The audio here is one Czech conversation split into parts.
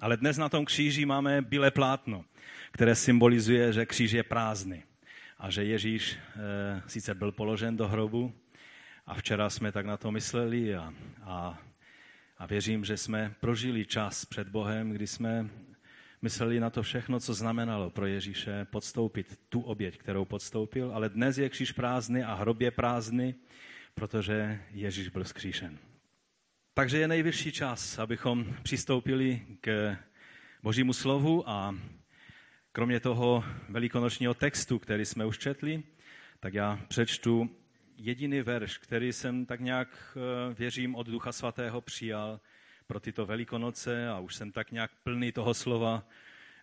Ale dnes na tom kříži máme bílé plátno, které symbolizuje, že kříž je prázdný a že Ježíš e, sice byl položen do hrobu a včera jsme tak na to mysleli a, a, a věřím, že jsme prožili čas před Bohem, kdy jsme mysleli na to všechno, co znamenalo pro Ježíše podstoupit tu oběť, kterou podstoupil, ale dnes je kříž prázdný a hrob je prázdný, protože Ježíš byl vzkříšen. Takže je nejvyšší čas, abychom přistoupili k Božímu slovu a kromě toho velikonočního textu, který jsme už četli, tak já přečtu jediný verš, který jsem tak nějak, eh, věřím, od Ducha Svatého přijal pro tyto velikonoce a už jsem tak nějak plný toho slova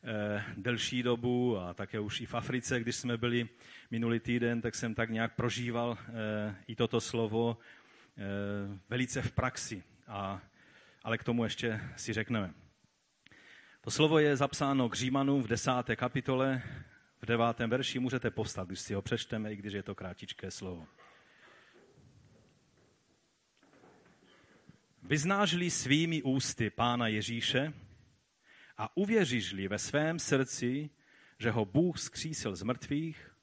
eh, delší dobu a také už i v Africe, když jsme byli minulý týden, tak jsem tak nějak prožíval eh, i toto slovo velice v praxi a, ale k tomu ještě si řekneme. To slovo je zapsáno k Římanům v desáté kapitole, v devátém verši. Můžete povstat, když si ho přečteme, i když je to krátičké slovo. Vyznáš-li svými ústy Pána Ježíše a uvěříš-li ve svém srdci, že ho Bůh zkřísil z mrtvých,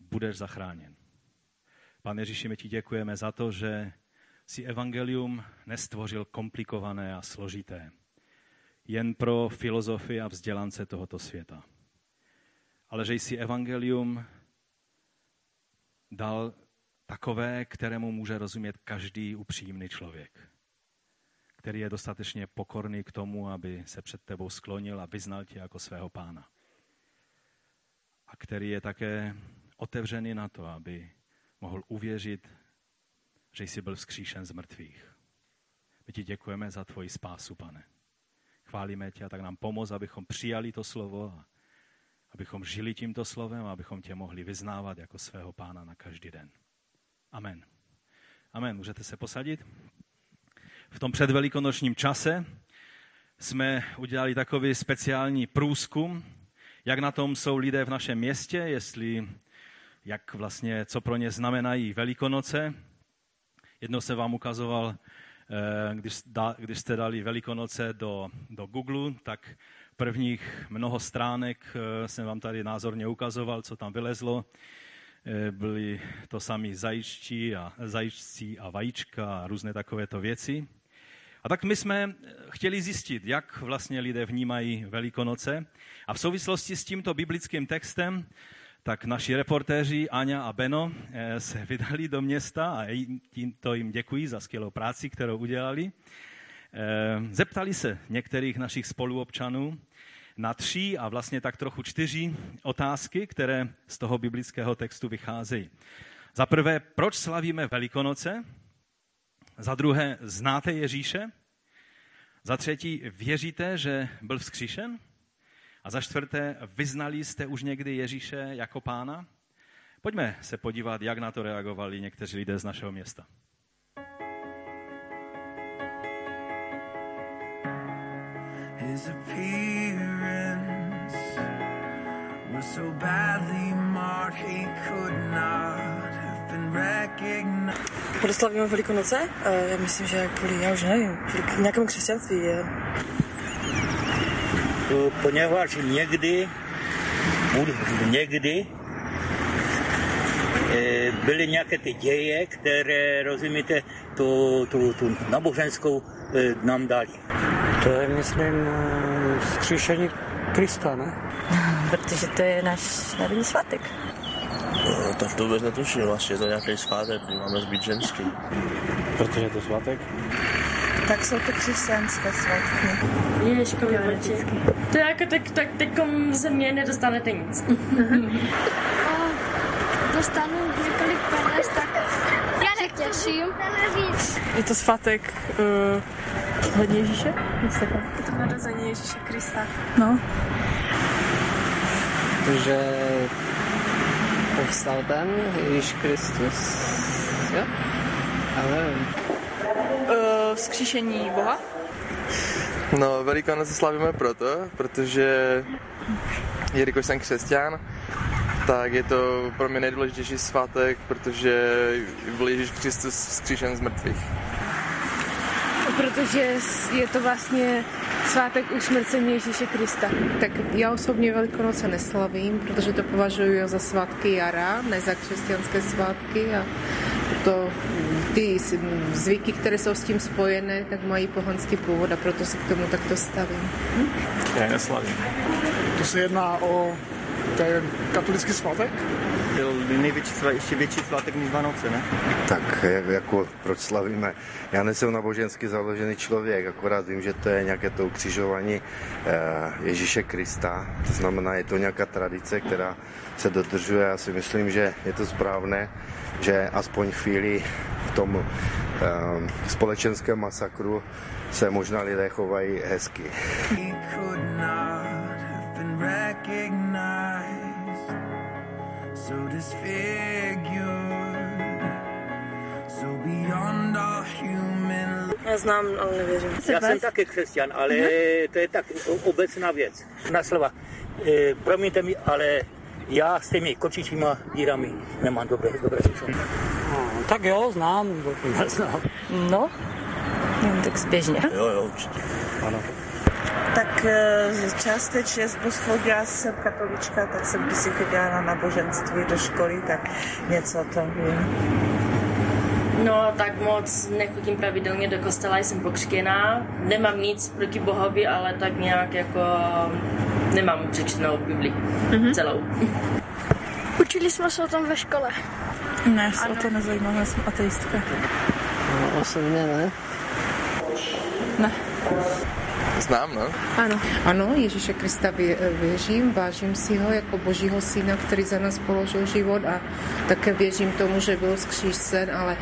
budeš zachráněn. Pane Ježíši, my ti děkujeme za to, že si evangelium nestvořil komplikované a složité, jen pro filozofy a vzdělance tohoto světa. Ale že jsi evangelium dal takové, kterému může rozumět každý upřímný člověk, který je dostatečně pokorný k tomu, aby se před tebou sklonil a vyznal tě jako svého pána. A který je také otevřený na to, aby mohl uvěřit že jsi byl vzkříšen z mrtvých. My ti děkujeme za tvoji spásu, pane. Chválíme tě a tak nám pomoz, abychom přijali to slovo a abychom žili tímto slovem a abychom tě mohli vyznávat jako svého pána na každý den. Amen. Amen. Můžete se posadit? V tom předvelikonočním čase jsme udělali takový speciální průzkum, jak na tom jsou lidé v našem městě, jestli, jak vlastně, co pro ně znamenají Velikonoce, Jednou se vám ukazoval, eh, když, když jste dali Velikonoce do, do Google, tak prvních mnoho stránek eh, jsem vám tady názorně ukazoval, co tam vylezlo. Eh, byly to sami zajičtí a, zajičcí a vajíčka a různé takovéto věci. A tak my jsme chtěli zjistit, jak vlastně lidé vnímají Velikonoce. A v souvislosti s tímto biblickým textem tak naši reportéři Aňa a Beno eh, se vydali do města a tímto jim děkuji za skvělou práci, kterou udělali. Eh, zeptali se některých našich spoluobčanů na tři a vlastně tak trochu čtyři otázky, které z toho biblického textu vycházejí. Za prvé, proč slavíme Velikonoce? Za druhé, znáte Ježíše? Za třetí, věříte, že byl vzkříšen? A za čtvrté, vyznali jste už někdy Ježíše jako pána? Pojďme se podívat, jak na to reagovali někteří lidé z našeho města. His appearance was so badly marked he could not have been recognized. Proslavíme Velikonoce? Uh, já myslím, že kvůli, já už nevím, kvůli nějakému křesťanství. Je poněvadž někdy, někdy eh, byly nějaké ty děje, které, rozumíte, tu, tu, tu naboženskou eh, nám dali. To je, myslím, zkříšení Krista, ne? Protože to je náš národní svátek. No, tak to vůbec netuším, vlastně je to nějaký svátek, kdy máme zbyt ženský. Protože je to svátek? Tak jsou to křesťanské svatky. Ježko vždycky. To je jako tak, tak teďkom ze mě nedostanete nic. dostanu několik peněz, tak já se těším. Je to svatek uh, hodně Ježíše? Je to narození Ježíše Krista. No. Že povstal ten Ježíš Kristus. Jo? Ale vzkříšení Boha? No, Velikonoce slavíme proto, protože jelikož jsem křesťan, tak je to pro mě nejdůležitější svátek, protože byl Ježíš Kristus vzkříšen z mrtvých. Protože je to vlastně svátek usmrcení Ježíše Krista. Tak já osobně Velikonoce neslavím, protože to považuji za svátky jara, ne za křesťanské svátky a to ty zvyky, které jsou s tím spojené, tak mají pohanský původ a proto se k tomu takto stavím. Hm? Já neslavím. To se jedná o ten katolický svátek? Byl největší ještě větší svátek než Vánoce, ne? Tak jako proč slavíme? Já nejsem nábožensky založený člověk, akorát vím, že to je nějaké to ukřižování eh, Ježíše Krista. To znamená, je to nějaká tradice, která se dodržuje. Já si myslím, že je to správné, že aspoň chvíli v tom eh, společenském masakru se možná lidé chovají hezky. So disfigured, so beyond all human. Já znám, ale nevěřím. Já jsem taky křesťan, ale to je tak obecná věc. Na slova. E, promiňte mi, ale já s těmi kočičíma dírami nemám dobré, dobré zkušenosti. No, tak jo, znám, znám. No, jen tak zběžně. Jo, jo, určitě. Ano eh, částečně chodila jsem katolička, tak jsem když si chodila na náboženství do školy, tak něco o tom vím. No, tak moc nechodím pravidelně do kostela, jsem pokřtěná. Nemám nic proti Bohovi, ale tak nějak jako nemám přečtenou Bibli mm-hmm. celou. Učili jsme se o tom ve škole. Ne, se o to nezajímám, já jsem ateistka. No, osobně ne. Ne. Znám, no. Ano. Ano, Ježíše Krista věřím, vážím si ho jako božího syna, který za nás položil život a také věřím tomu, že byl zkříšen, ale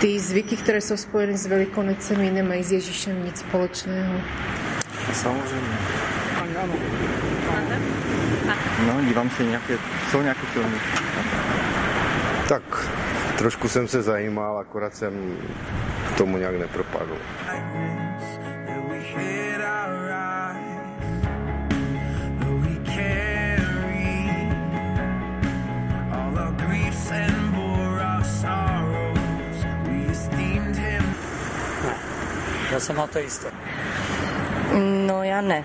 ty zvyky, které jsou spojeny s velikonocemi, nemají s Ježíšem nic společného. Samozřejmě. Ano. No, dívám se nějaké, jsou nějaké filmy. Tak, trošku jsem se zajímal, akorát jsem tomu nějak nepropadl. Já jsem ateista. No já ne.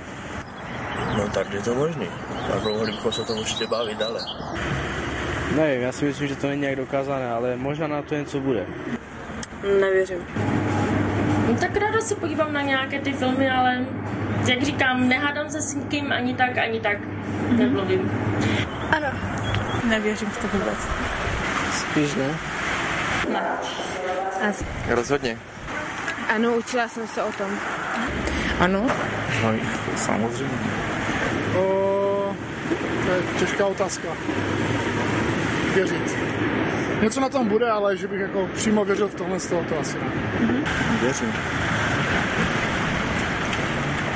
No tak je to možný. Bychom se to určitě bavit dále. Nevím, já si myslím, že to není nějak dokázané, ale možná na to něco bude. Nevěřím. No, tak ráda se podívám na nějaké ty filmy, ale jak říkám, nehádám se s nikým ani tak, ani tak. Mm-hmm. Nemluvím. Ano. Nevěřím v to vůbec. Spíš ne? Ne. Asi. Rozhodně. Ano, učila jsem se o tom. Ano? No, samozřejmě. O, to je těžká otázka. Věřit. Něco na tom bude, ale že bych jako přímo věřil v tohle, z toho to asi ne. Mm-hmm. Věřím.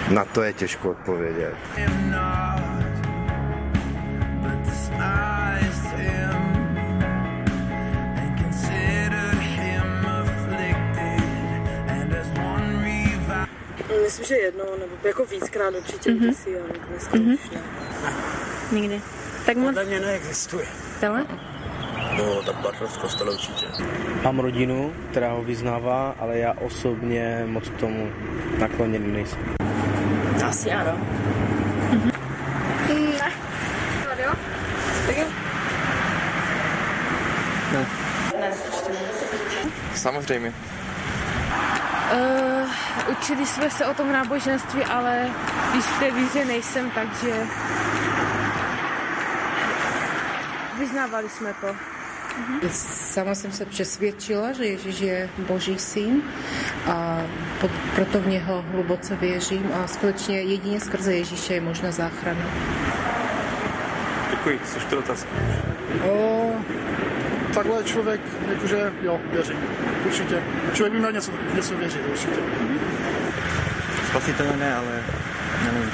Na to je těžko odpovědět. Myslím, že jednou, nebo jako víckrát určitě mm-hmm. kdysi, ale dneska mm-hmm. už ne. Nikdy. Tak moc... Podle mě neexistuje. Tohle? No, tak partner v kostele určitě. Mám rodinu, která ho vyznává, ale já osobně moc k tomu nakloněný nejsem. Asi ano. Mm-hmm. Ne. Ne. Ne. Samozřejmě. Uh, učili jsme se o tom náboženství, ale když v té víře nejsem, takže vyznávali jsme to. Mm-hmm. Sama jsem se přesvědčila, že Ježíš je Boží syn a po, proto v něho hluboce věřím a skutečně jedině skrze Ježíše je možná záchrana. Děkuji, jsou to otázky. O, takhle člověk, jakože jo, věří. Určitě. Člověk by měl něco, něco věřit, určitě. Spasitelné ale nevím.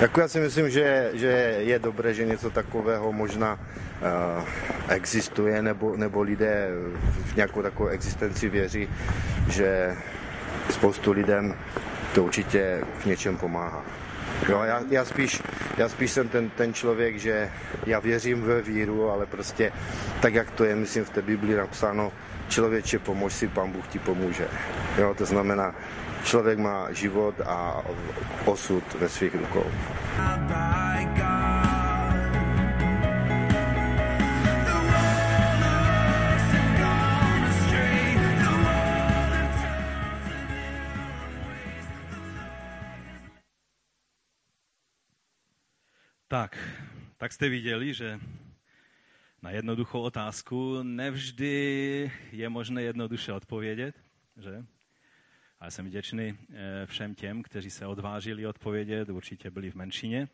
Jako já si myslím, že, že je dobré, že něco takového možná uh, existuje, nebo, nebo lidé v nějakou takovou existenci věří, že spoustu lidem to určitě v něčem pomáhá. Jo, já, já, spíš, já spíš jsem ten, ten člověk, že já věřím ve víru, ale prostě tak, jak to je, myslím, v té Biblii napsáno, člověče pomož si, pán Bůh ti pomůže. Jo, to znamená, člověk má život a osud ve svých rukou. Tak, tak jste viděli, že na jednoduchou otázku nevždy je možné jednoduše odpovědět, že? A já jsem vděčný eh, všem těm, kteří se odvážili odpovědět, určitě byli v menšině.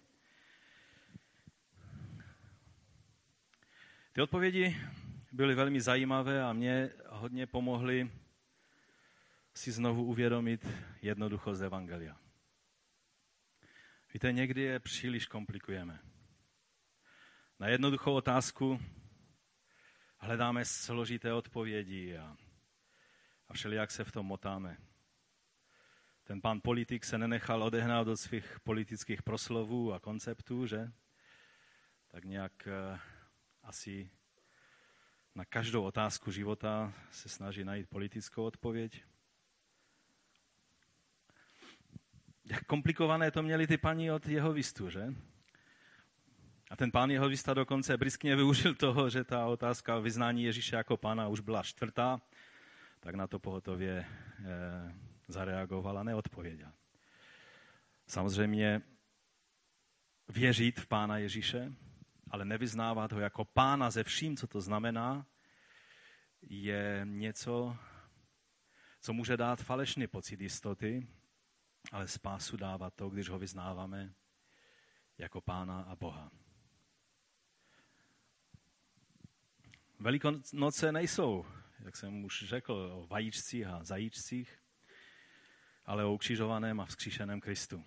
Ty odpovědi byly velmi zajímavé a mě hodně pomohly si znovu uvědomit jednoduchost Evangelia. Víte, někdy je příliš komplikujeme. Na jednoduchou otázku hledáme složité odpovědi a, a všelijak se v tom motáme. Ten pán politik se nenechal odehnat do svých politických proslovů a konceptů, že? Tak nějak uh, asi na každou otázku života se snaží najít politickou odpověď. Jak komplikované to měli ty paní od jeho vistu, že? A ten pán jeho vista dokonce briskně využil toho, že ta otázka o vyznání Ježíše jako pána už byla čtvrtá, tak na to pohotově eh, zareagovala, neodpověděla. Samozřejmě věřit v pána Ježíše, ale nevyznávat ho jako pána ze vším, co to znamená, je něco, co může dát falešný pocit jistoty, ale spásu dává to, když ho vyznáváme jako pána a Boha. Velikonoce nejsou, jak jsem už řekl, o vajíčcích a zajíčcích, ale o ukřižovaném a vzkříšeném Kristu.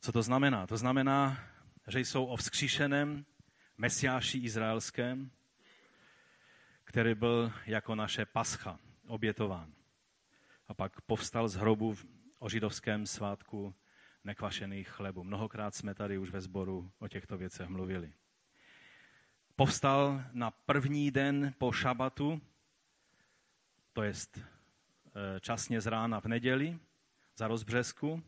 Co to znamená? To znamená, že jsou o vzkříšeném mesiáši izraelském, který byl jako naše pascha obětován. A pak povstal z hrobu o židovském svátku nekvašených chlebů. Mnohokrát jsme tady už ve sboru o těchto věcech mluvili. Povstal na první den po šabatu, to jest časně z rána v neděli za rozbřesku.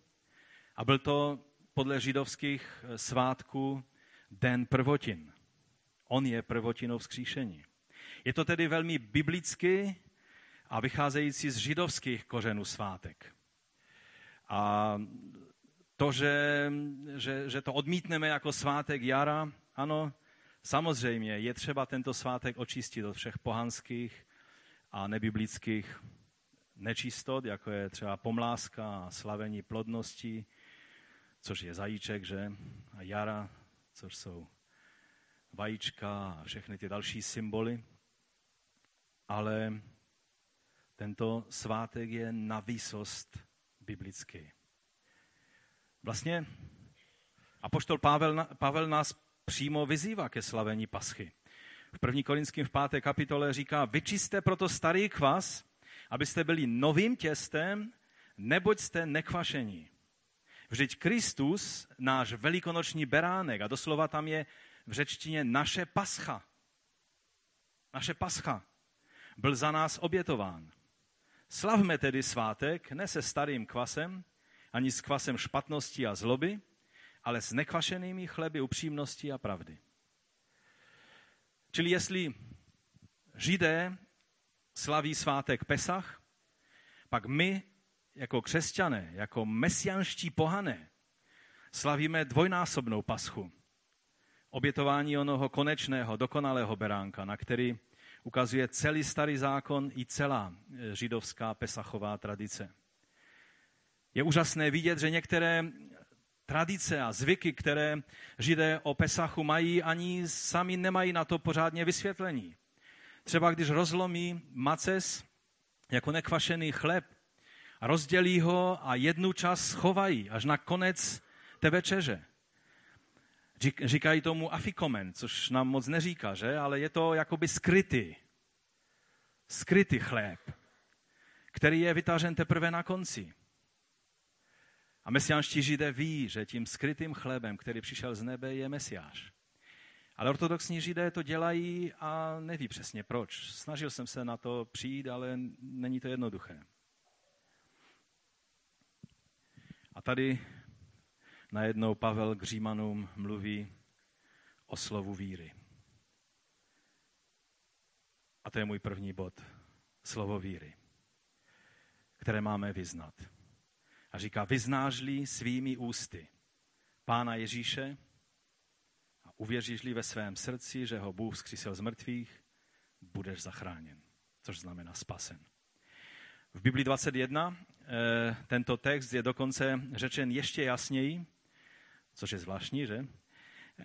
A byl to podle židovských eh, svátků den prvotin. On je prvotinou vzkříšení. Je to tedy velmi biblický a vycházející z židovských kořenů svátek. A to, že, že, že to odmítneme jako svátek jara, ano, samozřejmě je třeba tento svátek očistit od všech pohanských a nebiblických nečistot, jako je třeba pomláska a slavení plodnosti, což je zajíček, že? A jara, což jsou vajíčka a všechny ty další symboly. Ale tento svátek je na výsost biblický. Vlastně apoštol Pavel, Pavel nás přímo vyzývá ke slavení paschy. V 1. Korinském v 5. kapitole říká, vyčiste proto starý kvas, abyste byli novým těstem, neboť jste nekvašení. Vždyť Kristus, náš velikonoční beránek, a doslova tam je v řečtině naše pascha, naše pascha, byl za nás obětován. Slavme tedy svátek ne se starým kvasem, ani s kvasem špatnosti a zloby, ale s nekvašenými chleby upřímnosti a pravdy. Čili jestli Židé slaví svátek Pesach, pak my jako křesťané, jako mesianští pohané, slavíme dvojnásobnou paschu. Obětování onoho konečného, dokonalého beránka, na který ukazuje celý starý zákon i celá e, židovská pesachová tradice. Je úžasné vidět, že některé tradice a zvyky, které židé o Pesachu mají, ani sami nemají na to pořádně vysvětlení. Třeba když rozlomí maces jako nekvašený chleb a rozdělí ho a jednu část schovají až na konec té večeře. Říkají tomu afikomen, což nám moc neříká, že? Ale je to jakoby skrytý. Skrytý chléb, který je vytažen teprve na konci. A mesiánští židé ví, že tím skrytým chlebem, který přišel z nebe, je mesiáš. Ale ortodoxní židé to dělají a neví přesně proč. Snažil jsem se na to přijít, ale není to jednoduché. A tady najednou Pavel k Římanům mluví o slovu víry. A to je můj první bod. Slovo víry, které máme vyznat. A říká, vyznáš-li svými ústy Pána Ježíše uvěříš-li ve svém srdci, že ho Bůh zkřísil z mrtvých, budeš zachráněn. Což znamená spasen. V Biblii 21 eh, tento text je dokonce řečen ještě jasněji, což je zvláštní, že?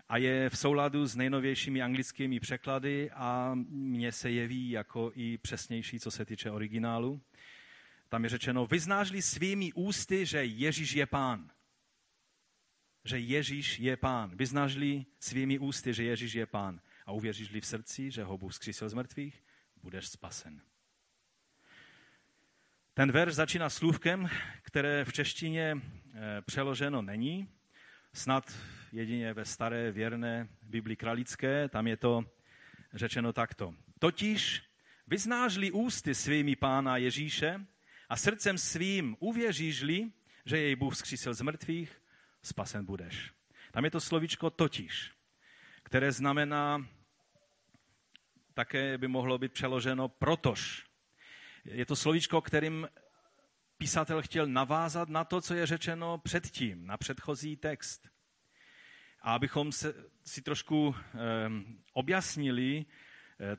A je v souladu s nejnovějšími anglickými překlady a mně se jeví jako i přesnější, co se týče originálu. Tam je řečeno, vyznáš-li svými ústy, že Ježíš je pán. Že Ježíš je pán. Vyznáš-li svými ústy, že Ježíš je pán a uvěříš-li v srdci, že ho Bůh zkřísil z mrtvých, budeš spasen. Ten verš začíná slůvkem, které v češtině eh, přeloženo není, snad jedině ve staré věrné Bibli kralické, tam je to řečeno takto. Totiž vyznáš-li ústy svými pána Ježíše a srdcem svým uvěříš-li, že jej Bůh zkřísil z mrtvých, spasen budeš. Tam je to slovičko totiž, které znamená, také by mohlo být přeloženo protož. Je to slovíčko, kterým písatel chtěl navázat na to, co je řečeno předtím, na předchozí text. A abychom se, si trošku eh, objasnili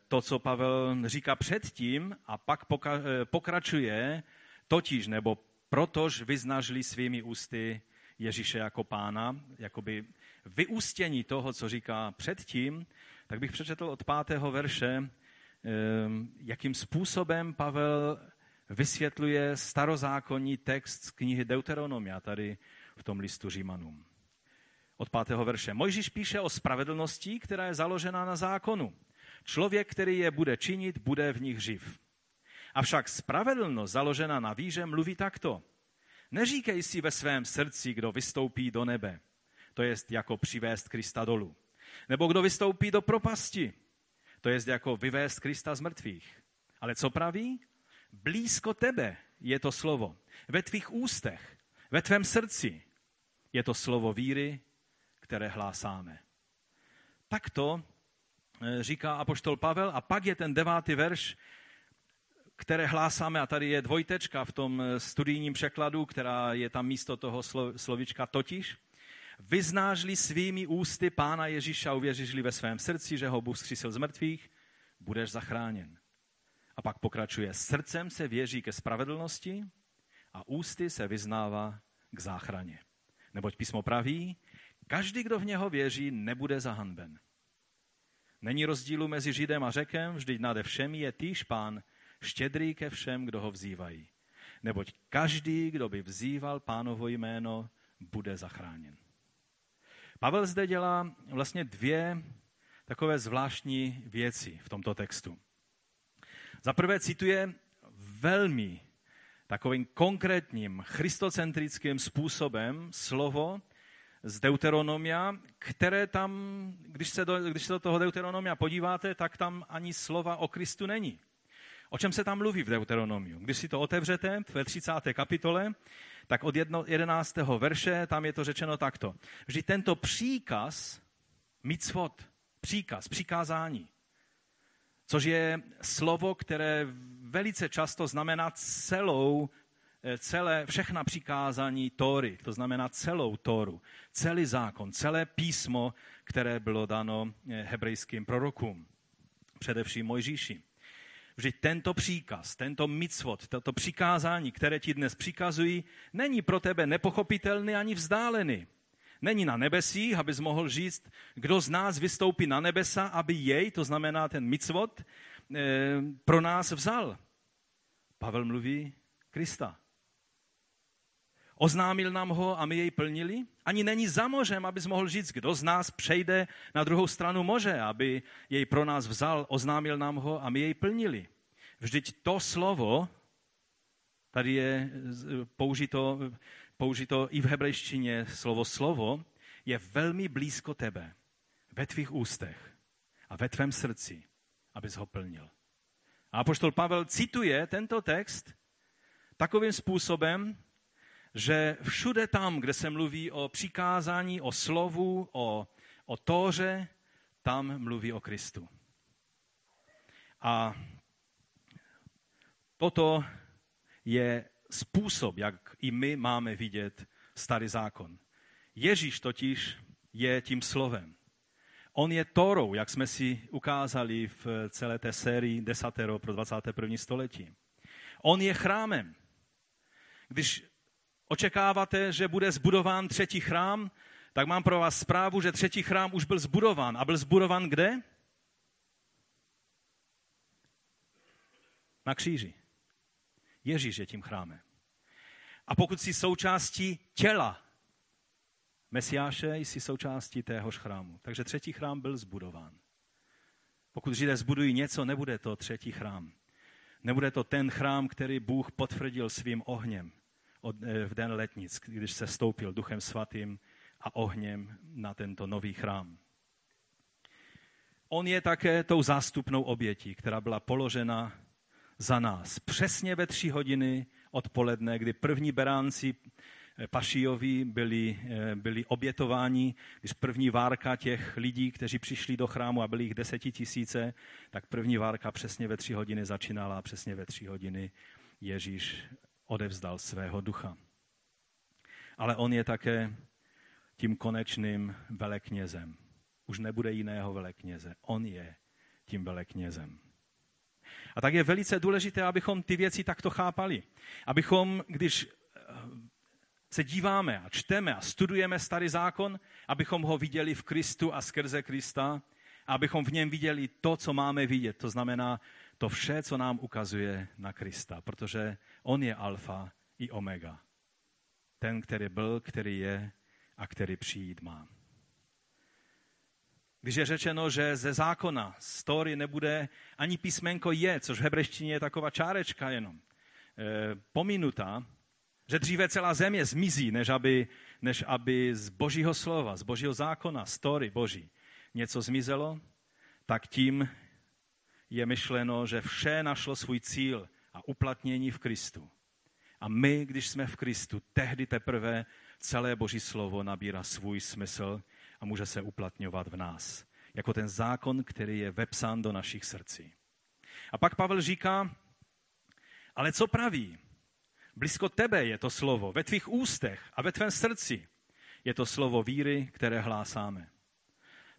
to, co Pavel říká předtím a pak poka, eh, pokračuje, totiž nebo protož vyznažli svými ústy Ježíše jako pána, jakoby vyústění toho, co říká předtím, tak bych přečetl od pátého verše, ehm, jakým způsobem Pavel vysvětluje starozákonní text z knihy Deuteronomia tady v tom listu Římanům. Od pátého verše. Mojžíš píše o spravedlnosti, která je založena na zákonu. Člověk, který je bude činit, bude v nich živ. Avšak spravedlnost založená na víře mluví takto. Neříkej si ve svém srdci, kdo vystoupí do nebe. To jest jako přivést Krista dolů. Nebo kdo vystoupí do propasti. To jest jako vyvést Krista z mrtvých. Ale co praví? Blízko tebe je to slovo. Ve tvých ústech, ve tvém srdci je to slovo víry, které hlásáme. Takto eh, říká apoštol Pavel a pak je ten devátý verš, které hlásáme, a tady je dvojtečka v tom eh, studijním překladu, která je tam místo toho slovička totiž. Vyznáš-li svými ústy Pána Ježíša, uvěříš-li ve svém srdci, že ho Bůh zkřísil z mrtvých, budeš zachráněn. A pak pokračuje, srdcem se věří ke spravedlnosti a ústy se vyznává k záchraně. Neboť písmo praví, každý, kdo v něho věří, nebude zahanben. Není rozdílu mezi Židem a Řekem, vždyť nade všemi je týž pán, štědrý ke všem, kdo ho vzývají. Neboť každý, kdo by vzýval pánovo jméno, bude zachráněn. Pavel zde dělá vlastně dvě takové zvláštní věci v tomto textu. Za prvé cituje velmi takovým konkrétním christocentrickým způsobem slovo z Deuteronomia, které tam, když se, do, když se do toho Deuteronomia podíváte, tak tam ani slova o Kristu není. O čem se tam mluví v Deuteronomiu? Když si to otevřete ve 30. kapitole, tak od 11. verše tam je to řečeno takto. Vždy tento příkaz, mitzvot, příkaz, přikázání, což je slovo, které velice často znamená celou, eh, celé, všechna přikázání Tóry, to znamená celou Tóru, celý zákon, celé písmo, které bylo dano eh, hebrejským prorokům, především Mojžíši. Vždyť tento příkaz, tento mitzvot, toto přikázání, které ti dnes přikazují, není pro tebe nepochopitelný ani vzdálený. Není na nebesích, abys mohl říct, kdo z nás vystoupí na nebesa, aby jej, to znamená ten mitzvot, eh, pro nás vzal. Pavel mluví Krista. Oznámil nám ho a my jej plnili? Ani není za mořem, abys mohl říct, kdo z nás přejde na druhou stranu moře, aby jej pro nás vzal, oznámil nám ho a my jej plnili. Vždyť to slovo, tady je použito, použito i v hebrejštině slovo slovo, je velmi blízko tebe. ve tvých ústech a ve tvém srdci, abys ho plnil. A apoštol Pavel cituje tento text takovým způsobem, že všude tam, kde se mluví o přikázání, o slovu, o, o tóře, tam mluví o Kristu. A toto je způsob, jak i my máme vidět starý zákon. Ježíš totiž je tím slovem. On je Torou, jak jsme si ukázali v celé té sérii desatero pro 21. století. On je chrámem. Když očekáváte, že bude zbudován třetí chrám, tak mám pro vás zprávu, že třetí chrám už byl zbudován. A byl zbudován kde? Na kříži. Ježíš je tím chrámem. A pokud jsi součástí těla Mesiáše, jsi součástí téhož chrámu. Takže třetí chrám byl zbudován. Pokud Židé zbudují něco, nebude to třetí chrám. Nebude to ten chrám, který Bůh potvrdil svým ohněm eh, v den letnic, když se stoupil duchem svatým a ohněm na tento nový chrám. On je také tou zástupnou obětí, která byla položena za nás. Přesně ve tři hodiny odpoledne, kdy první beránci eh, Pašijovi byli, eh, byli obětováni, když první várka těch lidí, kteří přišli do chrámu a byli jich desetitisíce, tak první várka přesně ve tři hodiny začínala a přesně ve tři hodiny Ježíš odevzdal svého ducha. Ale on je také tím konečným veleknězem. Už nebude jiného velekněze. On je tím veleknězem. A tak je velice důležité, abychom ty věci takto chápali. Abychom, když eh, se díváme a čteme a studujeme starý zákon, abychom ho viděli v Kristu a skrze Krista, a abychom v něm viděli to, co máme vidět. To znamená to vše, co nám ukazuje na Krista, protože on je alfa i omega. Ten, který byl, který je a který přijít má. Když je řečeno, že ze zákona story nebude ani písmenko je, což v hebrejštině je taková čárečka jenom, e, pominutá, že dříve celá země zmizí, než aby, než aby z božího slova, z božího zákona, story boží, něco zmizelo, tak tím je myšleno, že vše našlo svůj cíl a uplatnění v Kristu. A my, když jsme v Kristu, tehdy teprve celé Boží slovo nabírá svůj smysl a může se uplatňovat v nás. Jako ten zákon, který je vepsán do našich srdcí. A pak Pavel říká, ale co praví? Blízko tebe je to slovo, ve tvých ústech a ve tvém srdci je to slovo víry, které hlásáme.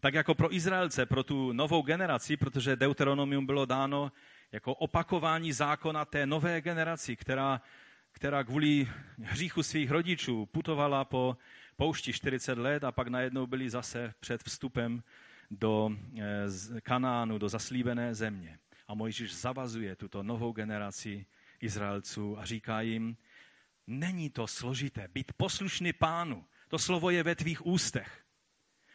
Tak jako pro Izraelce, pro tu novou generaci, protože Deuteronomium bylo dáno jako opakování zákona té nové generaci, která, která kvůli hříchu svých rodičů putovala po poušti 40 let a pak najednou byli zase před vstupem do eh, Kanánu, do zaslíbené země. A Mojžíš zavazuje tuto novou generaci Izraelců a říká jim, není to složité být poslušný pánu. To slovo je ve tvých ústech.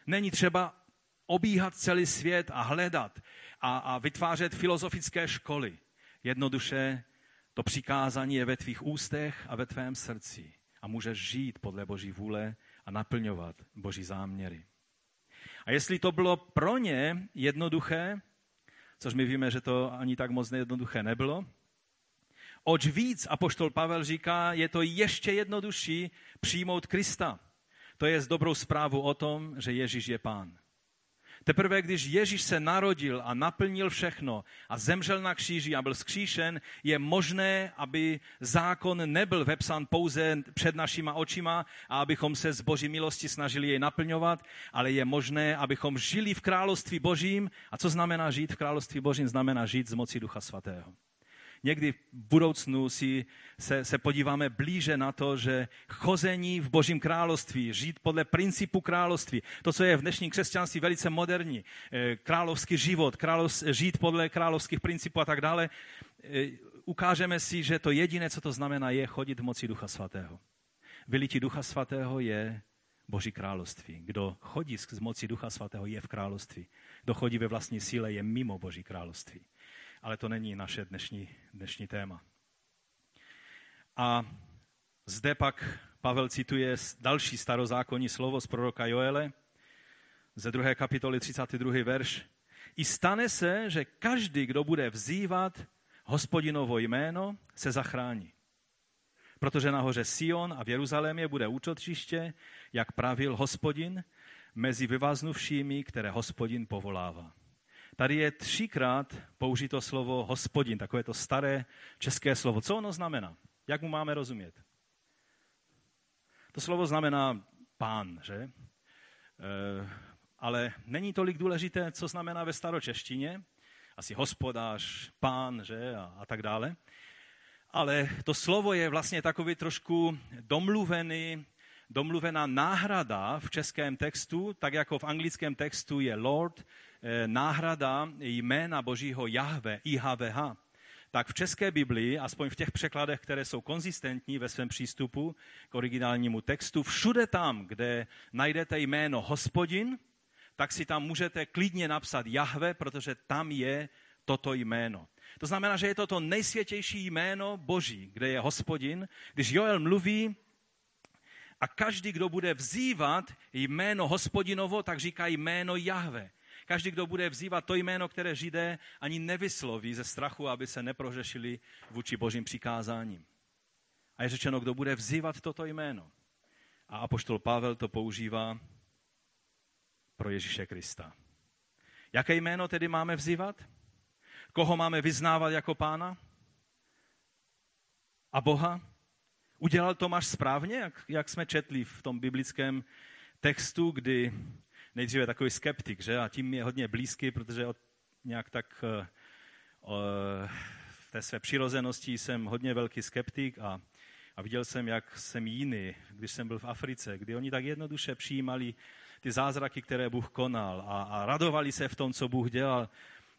Není třeba obíhat celý svět a hledat a, a vytvářet filozofické školy. Jednoduše to přikázání je ve tvých ústech a ve tvém srdci. A můžeš žít podle Boží vůle a naplňovat Boží záměry. A jestli to bylo pro ně jednoduché, což my víme, že to ani tak moc nejednoduché nebylo, oč víc, apoštol Pavel říká, je to ještě jednodušší přijmout Krista. To je s dobrou zprávu o tom, že Ježíš je pán. Teprve když Ježíš se narodil a naplnil všechno a zemřel na kříži a byl skříšen, je možné, aby zákon nebyl vepsán pouze před našima očima a abychom se z boží milosti snažili jej naplňovat, ale je možné, abychom žili v království božím. A co znamená žít v království božím? Znamená žít z moci Ducha Svatého někdy v budoucnu si se, se podíváme blíže na to, že chození v Božím království, žít podle principu království, to, co je v dnešním křesťanství velice moderní, eh, královský život, královs, žít podle královských principů a tak dále, eh, ukážeme si, že to jediné, co to znamená, je chodit v moci Ducha Svatého. Vylití Ducha Svatého je Boží království. Kdo chodí z moci Ducha Svatého, je v království. Kdo chodí ve vlastní síle, je mimo Boží království ale to není naše dnešní, dnešní téma. A zde pak Pavel cituje další starozákonní slovo z proroka Joele ze druhé kapitoly 32. verš. I stane se, že každý, kdo bude vzývat hospodinovo jméno, se zachrání. Protože nahoře Sion a v Jeruzalémě bude útočiště, jak pravil hospodin, mezi vyvaznuvšími, které hospodin povolává. Tady je třikrát použito slovo hospodin, takové to staré české slovo. Co ono znamená? Jak mu máme rozumět? To slovo znamená pán, že? E, ale není tolik důležité, co znamená ve staročeštině. Asi hospodář, pán, že? A, a tak dále. Ale to slovo je vlastně takový trošku domluvený, domluvená náhrada v českém textu, tak jako v anglickém textu je Lord, náhrada jména Božího Jahve, IHVH, tak v české Biblii, aspoň v těch překladech, které jsou konzistentní ve svém přístupu k originálnímu textu, všude tam, kde najdete jméno hospodin, tak si tam můžete klidně napsat Jahve, protože tam je toto jméno. To znamená, že je to to nejsvětější jméno Boží, kde je hospodin. Když Joel mluví a každý, kdo bude vzývat jméno hospodinovo, tak říká jméno Jahve. Každý, kdo bude vzývat to jméno, které Židé ani nevysloví ze strachu, aby se neprořešili vůči božím přikázáním. A je řečeno, kdo bude vzývat toto jméno. A apoštol Pavel to používá pro Ježíše Krista. Jaké jméno tedy máme vzývat? Koho máme vyznávat jako pána? A Boha? Udělal Tomáš správně, jak, jak jsme četli v tom biblickém textu, kdy nejdříve takový skeptik, že? A tím je hodně blízký, protože od, nějak tak uh, v té své přirozenosti jsem hodně velký skeptik a, a viděl jsem, jak jsem jiný, když jsem byl v Africe, kdy oni tak jednoduše přijímali ty zázraky, které Bůh konal a, a radovali se v tom, co Bůh dělal.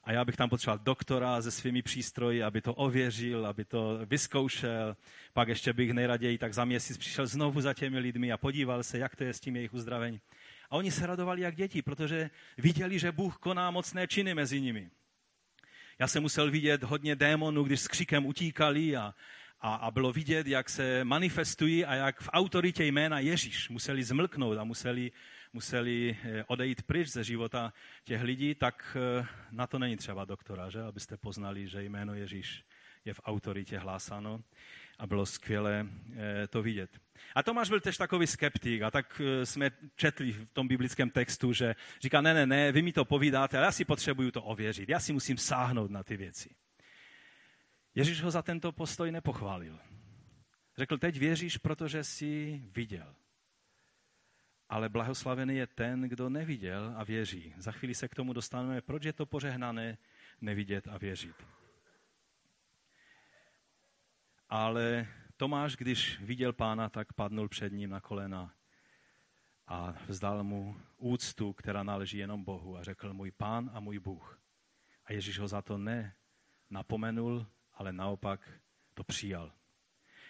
A já bych tam potřeboval doktora se svými přístroji, aby to ověřil, aby to vyzkoušel. Pak ještě bych nejraději tak za měsíc přišel znovu za těmi lidmi a podíval se, jak to je s tím jejich uzdravením. A oni se radovali jak děti, protože viděli, že Bůh koná mocné činy mezi nimi. Já jsem musel vidět hodně démonů, když s křikem utíkali a, a, a bylo vidět, jak se manifestují a jak v autoritě jména Ježíš museli zmlknout a museli, museli eh, odejít pryč ze života těch lidí, tak eh, na to není třeba doktora, že? abyste poznali, že jméno Ježíš je v autoritě hlásáno a bylo skvělé eh, to vidět. A Tomáš byl tež takový skeptik a tak eh, jsme četli v tom biblickém textu, že říká, ne, ne, ne, vy mi to povídáte, ale já si potřebuju to ověřit, já si musím sáhnout na ty věci. Ježíš ho za tento postoj nepochválil. Řekl, teď věříš, protože jsi viděl. Ale blahoslavený je ten, kdo neviděl a věří. Za chvíli se k tomu dostaneme, proč je to pořehnané nevidět a věřit. Ale Tomáš, když viděl pána, tak padnul před ním na kolena a vzdal mu úctu, která náleží jenom Bohu a řekl můj pán a můj Bůh. A Ježíš ho za to ne napomenul, ale naopak to přijal.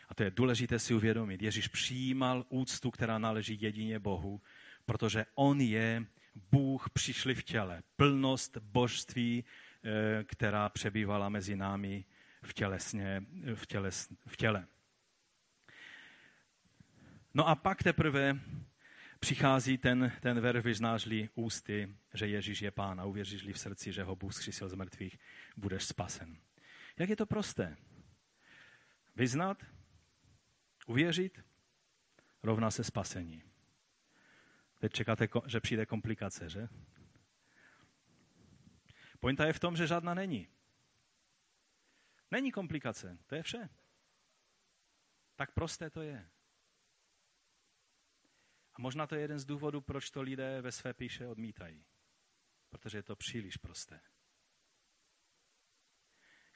A to je důležité si uvědomit. Ježíš přijímal úctu, která náleží jedině Bohu, protože on je Bůh přišli v těle. Plnost božství, eh, která přebývala mezi námi v, tělesně, v, těles, v těle. No a pak teprve přichází ten, ten ver, vyznáš-li ústy, že Ježíš je pán a uvěříš-li v srdci, že ho Bůh zkřísil z mrtvých, budeš spasen. Jak je to prosté? Vyznat, uvěřit, rovná se spasení. Teď čekáte, že přijde komplikace, že? Pointa je v tom, že žádná není. Není komplikace, to je vše. Tak prosté to je. A možná to je jeden z důvodů, proč to lidé ve své píše odmítají. Protože je to příliš prosté.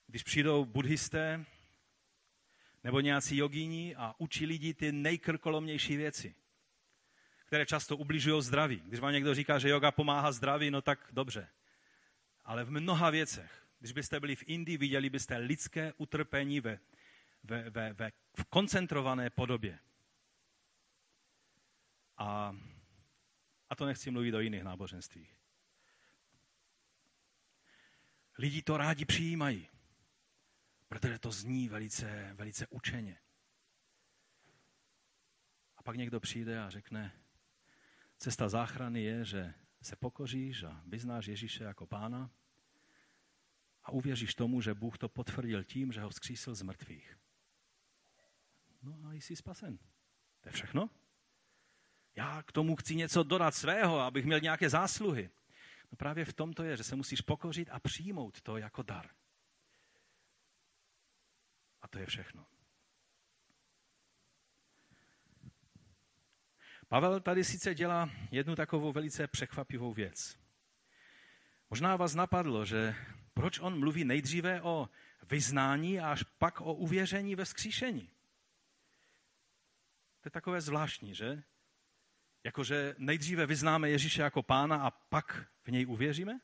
Když přijdou buddhisté nebo nějací jogíni a učí lidi ty nejkrkolomnější věci, které často ubližují zdraví. Když vám někdo říká, že yoga pomáhá zdraví, no tak dobře. Ale v mnoha věcech když byste byli v Indii, viděli byste lidské utrpení ve, ve, ve, ve v koncentrované podobě. A, a to nechci mluvit o jiných náboženstvích. Lidi to rádi přijímají, protože to zní velice, velice učeně. A pak někdo přijde a řekne, cesta záchrany je, že se pokoříš a vyznáš Ježíše jako pána a uvěříš tomu, že Bůh to potvrdil tím, že ho vzkřísil z mrtvých. No a jsi spasen. To je všechno? Já k tomu chci něco dodat svého, abych měl nějaké zásluhy. No právě v tom to je, že se musíš pokořit a přijmout to jako dar. A to je všechno. Pavel tady sice dělá jednu takovou velice překvapivou věc. Možná vás napadlo, že proč on mluví nejdříve o vyznání a až pak o uvěření ve vzkříšení. To je takové zvláštní, že? Jakože nejdříve vyznáme Ježíše jako pána a pak v něj uvěříme?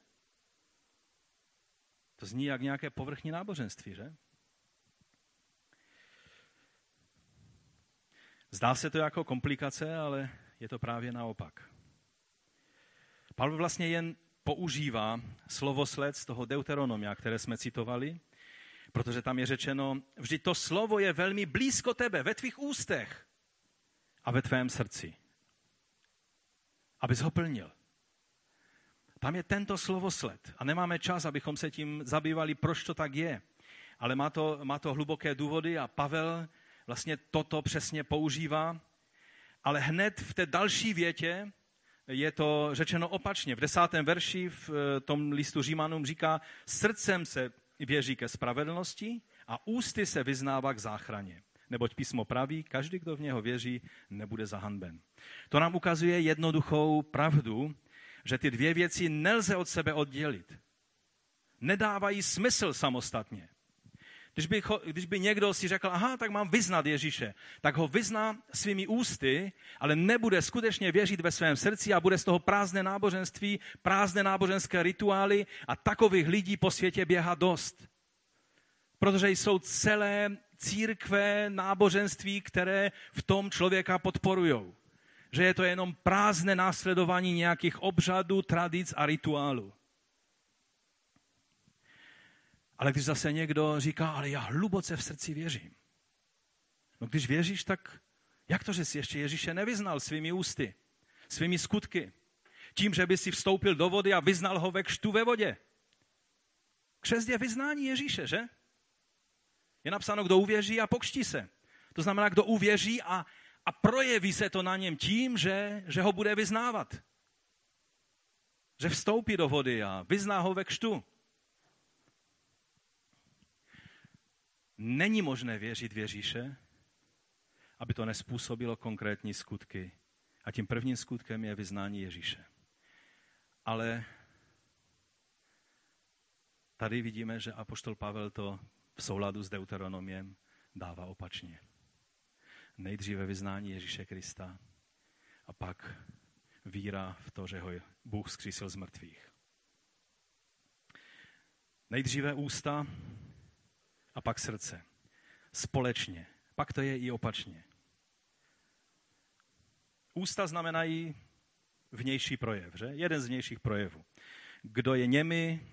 To zní jak nějaké povrchní náboženství, že? Zdá se to jako komplikace, ale je to právě naopak. Pavel vlastně jen používá slovosled z toho Deuteronomia, které jsme citovali, protože tam je řečeno, vždyť to slovo je velmi blízko tebe, ve tvých ústech a ve tvém srdci. Abys ho plnil. Tam je tento slovosled a nemáme čas, abychom se tím zabývali, proč to tak je. Ale má to, má to hluboké důvody a Pavel vlastně toto přesně používá. Ale hned v té další větě je to řečeno opačně. V desátém verši v eh, tom listu Římanům říká, srdcem se věří ke spravedlnosti a ústy se vyznává k záchraně. Neboť písmo praví, každý, kdo v něho věří, nebude zahanben. To nám ukazuje jednoduchou pravdu, že ty dvě věci nelze od sebe oddělit. Nedávají smysl samostatně. Když by, když by někdo si řekl, aha, tak mám vyznat Ježíše, tak ho vyzná svými ústy, ale nebude skutečně věřit ve svém srdci a bude z toho prázdné náboženství, prázdné náboženské rituály a takových lidí po světě běhá dost. Protože jsou celé církve, náboženství, které v tom člověka podporují. Že je to jenom prázdné následování nějakých obřadů, tradic a rituálů. Ale když zase někdo říká, ale já hluboce v srdci věřím. No když věříš, tak jak to, že jsi ještě Ježíše nevyznal svými ústy, svými skutky? Tím, že by si vstoupil do vody a vyznal ho ve kštu ve vodě. Křest je vyznání Ježíše, že? Je napsáno, kdo uvěří a pokští se. To znamená, kdo uvěří a, a projeví se to na něm tím, že, že ho bude vyznávat. Že vstoupí do vody a vyzná ho ve kštu. Není možné věřit v Ježíše, aby to nespůsobilo konkrétní skutky. A tím prvním skutkem je vyznání Ježíše. Ale tady vidíme, že apoštol Pavel to v souladu s Deuteronomiem dává opačně. Nejdříve vyznání Ježíše Krista a pak víra v to, že ho Bůh zkřísil z mrtvých. Nejdříve ústa a pak srdce. Společně. Pak to je i opačně. Ústa znamenají vnější projev, že? Jeden z vnějších projevů. Kdo je němi,